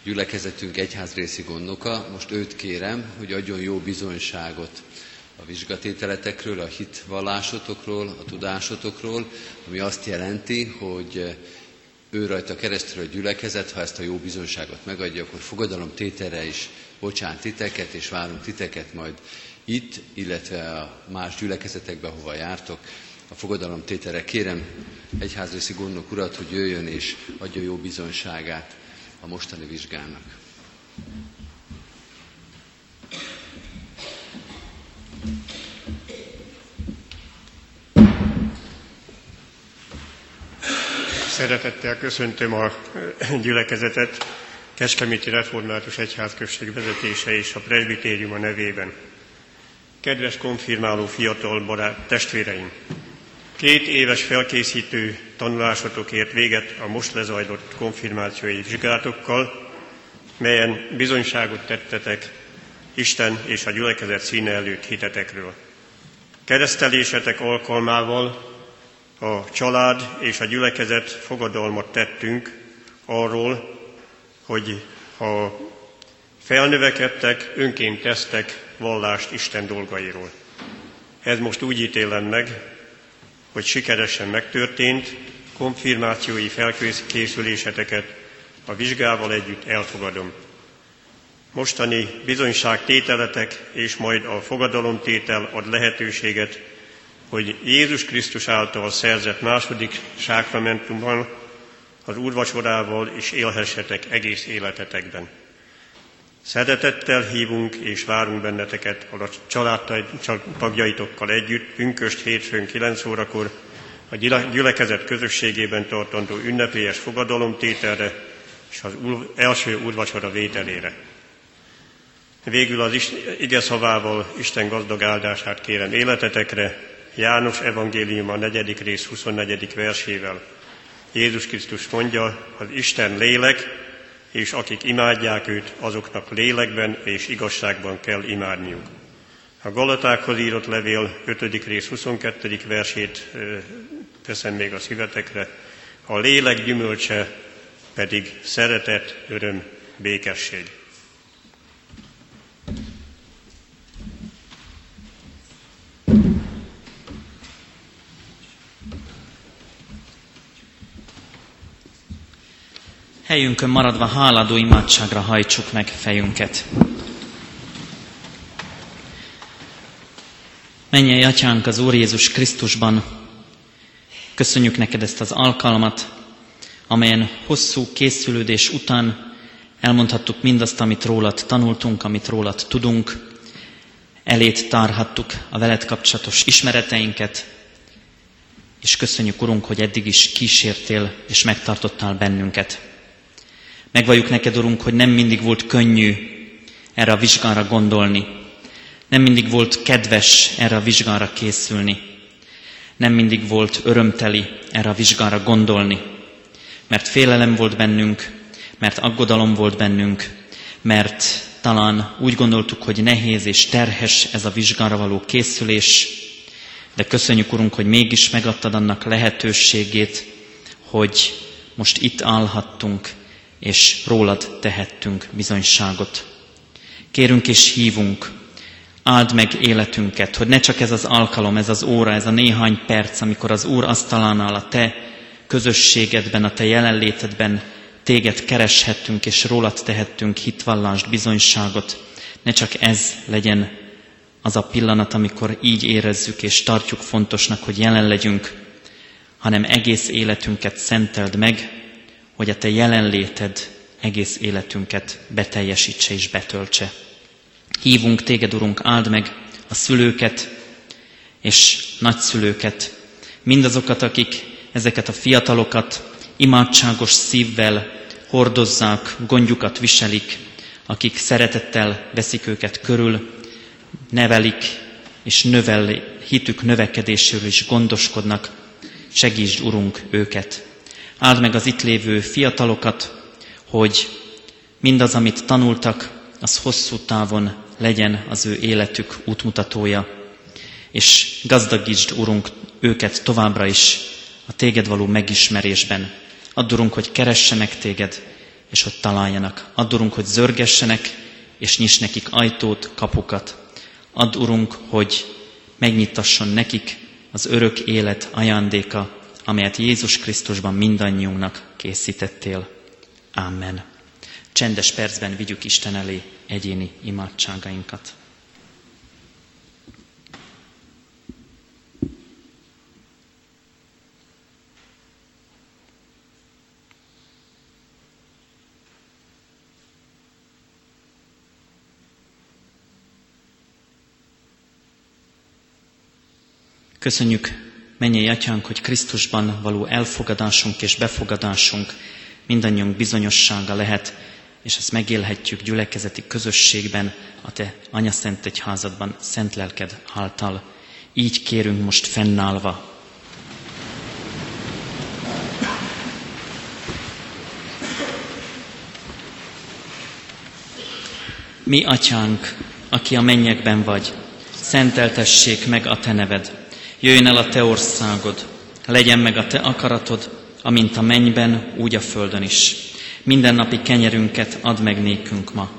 gyülekezetünk egyházrészi gondnoka. Most őt kérem, hogy adjon jó bizonyságot a vizsgatételetekről, a hitvallásotokról, a tudásotokról, ami azt jelenti, hogy eh, ő rajta keresztül a gyülekezet, ha ezt a jó bizonyságot megadja, akkor fogadalom tételre is bocsánat titeket, és várunk titeket majd itt, illetve a más gyülekezetekbe, hova jártok, a fogadalom tételre. Kérem egyházrészi gondnok urat, hogy jöjjön és adja jó bizonyságát a mostani vizsgának. Szeretettel köszöntöm a gyülekezetet, Kecskeméti Református Egyházközség vezetése és a presbitériuma nevében. Kedves konfirmáló fiatal barát testvéreim! Két éves felkészítő tanulásotok ért véget a most lezajlott konfirmációi vizsgálatokkal, melyen bizonyságot tettetek Isten és a gyülekezet színe előtt hitetekről. Keresztelésetek alkalmával a család és a gyülekezet fogadalmat tettünk arról, hogy ha felnövekedtek, önként tesztek vallást Isten dolgairól. Ez most úgy ítélem meg, hogy sikeresen megtörtént, konfirmációi felkészüléseteket a vizsgával együtt elfogadom. Mostani bizonyságtételetek és majd a fogadalomtétel ad lehetőséget, hogy Jézus Krisztus által szerzett második sákramentumban az úrvacsorával is élhessetek egész életetekben. Szeretettel hívunk és várunk benneteket a családtagjaitokkal együtt pünköst hétfőn 9 órakor a gyülekezet közösségében tartandó ünnepélyes fogadalomtételre és az első úrvacsora vételére. Végül az ige szavával Isten gazdag áldását kérem életetekre, János evangélium a negyedik rész 24. versével. Jézus Krisztus mondja, az Isten lélek, és akik imádják őt, azoknak lélekben és igazságban kell imádniuk. A Galatákhoz írott levél 5. rész 22. versét teszem még a szívetekre. A lélek gyümölcse pedig szeretet, öröm, békesség. Helyünkön maradva háladó imádságra hajtsuk meg fejünket. Menjél, Atyánk, az Úr Jézus Krisztusban, köszönjük neked ezt az alkalmat, amelyen hosszú készülődés után elmondhattuk mindazt, amit rólad tanultunk, amit rólad tudunk, elét tárhattuk a veled kapcsolatos ismereteinket, és köszönjük, Urunk, hogy eddig is kísértél és megtartottál bennünket. Megvalljuk neked, Urunk, hogy nem mindig volt könnyű erre a vizsgára gondolni. Nem mindig volt kedves erre a vizsgára készülni. Nem mindig volt örömteli erre a vizsgára gondolni. Mert félelem volt bennünk, mert aggodalom volt bennünk, mert talán úgy gondoltuk, hogy nehéz és terhes ez a vizsgára való készülés, de köszönjük, Urunk, hogy mégis megadtad annak lehetőségét, hogy most itt állhattunk, és rólad tehettünk bizonyságot. Kérünk és hívunk, áld meg életünket, hogy ne csak ez az alkalom, ez az óra, ez a néhány perc, amikor az Úr asztalánál a te közösségedben, a te jelenlétedben téged kereshettünk, és rólad tehettünk hitvallást, bizonyságot. Ne csak ez legyen az a pillanat, amikor így érezzük és tartjuk fontosnak, hogy jelen legyünk, hanem egész életünket szenteld meg, hogy a te jelenléted egész életünket beteljesítse és betöltse. Hívunk téged, Urunk, áld meg a szülőket és nagyszülőket, mindazokat, akik ezeket a fiatalokat imádságos szívvel hordozzák, gondjukat viselik, akik szeretettel veszik őket körül, nevelik és növel, hitük növekedéséről is gondoskodnak. Segítsd, Urunk, őket. Áld meg az itt lévő fiatalokat, hogy mindaz, amit tanultak, az hosszú távon legyen az ő életük útmutatója, és gazdagítsd, Urunk, őket továbbra is a téged való megismerésben. Addurunk, hogy keressenek téged, és hogy találjanak. Addurunk, hogy zörgessenek, és nyiss nekik ajtót, kapukat. Add, Urunk, hogy megnyitasson nekik az örök élet ajándéka, amelyet Jézus Krisztusban mindannyiunknak készítettél. Amen. Csendes percben vigyük Isten elé egyéni imádságainkat. Köszönjük, mennyi atyánk, hogy Krisztusban való elfogadásunk és befogadásunk mindannyiunk bizonyossága lehet, és ezt megélhetjük gyülekezeti közösségben, a Te Anyaszent Egyházadban, Szent Lelked által. Így kérünk most fennállva. Mi, Atyánk, aki a mennyekben vagy, szenteltessék meg a Te neved, jöjjön el a Te országod, legyen meg a Te akaratod, amint a mennyben, úgy a földön is. Mindennapi kenyerünket add meg nékünk ma,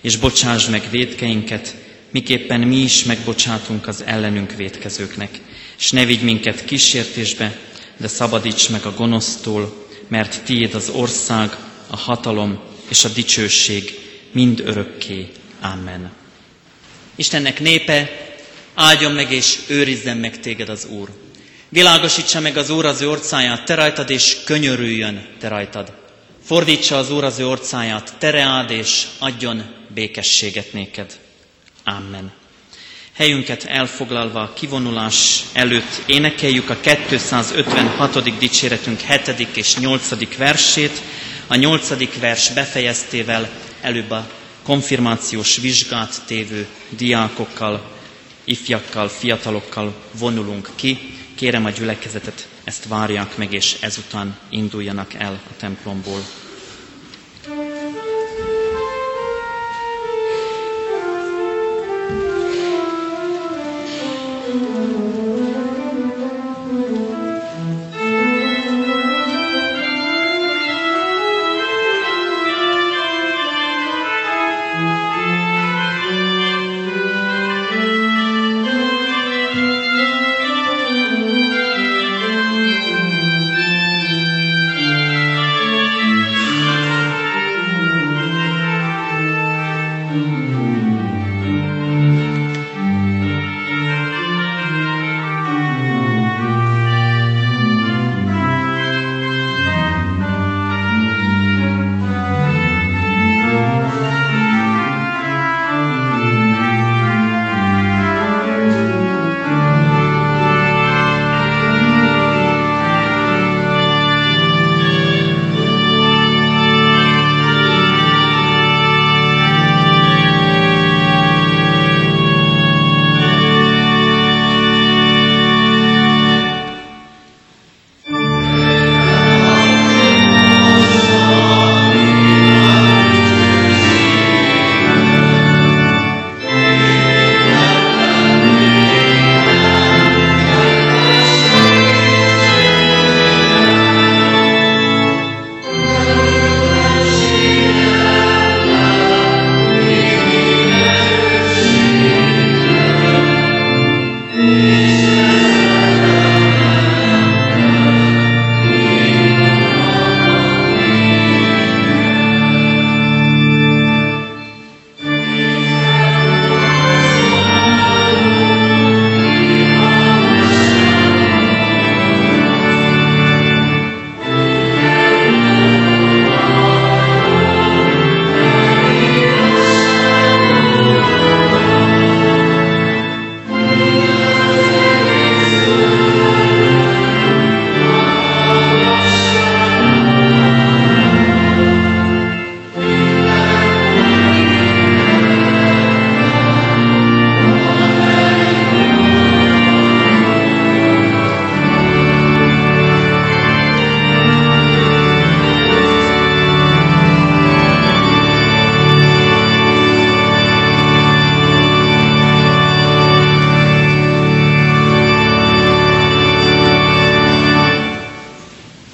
és bocsásd meg védkeinket, miképpen mi is megbocsátunk az ellenünk védkezőknek. És ne vigy minket kísértésbe, de szabadíts meg a gonosztól, mert tiéd az ország, a hatalom és a dicsőség mind örökké. Amen. Istennek népe, áldjon meg és őrizzen meg téged az Úr. Világosítsa meg az Úr az ő orcáját, te rajtad, és könyörüljön te rajtad. Fordítsa az Úr az ő orcáját, tereád, és adjon békességet néked. Amen. Helyünket elfoglalva a kivonulás előtt énekeljük a 256. dicséretünk 7. és 8. versét. A 8. vers befejeztével előbb a konfirmációs vizsgát tévő diákokkal, ifjakkal, fiatalokkal vonulunk ki. Kérem a gyülekezetet, ezt várják meg, és ezután induljanak el a templomból.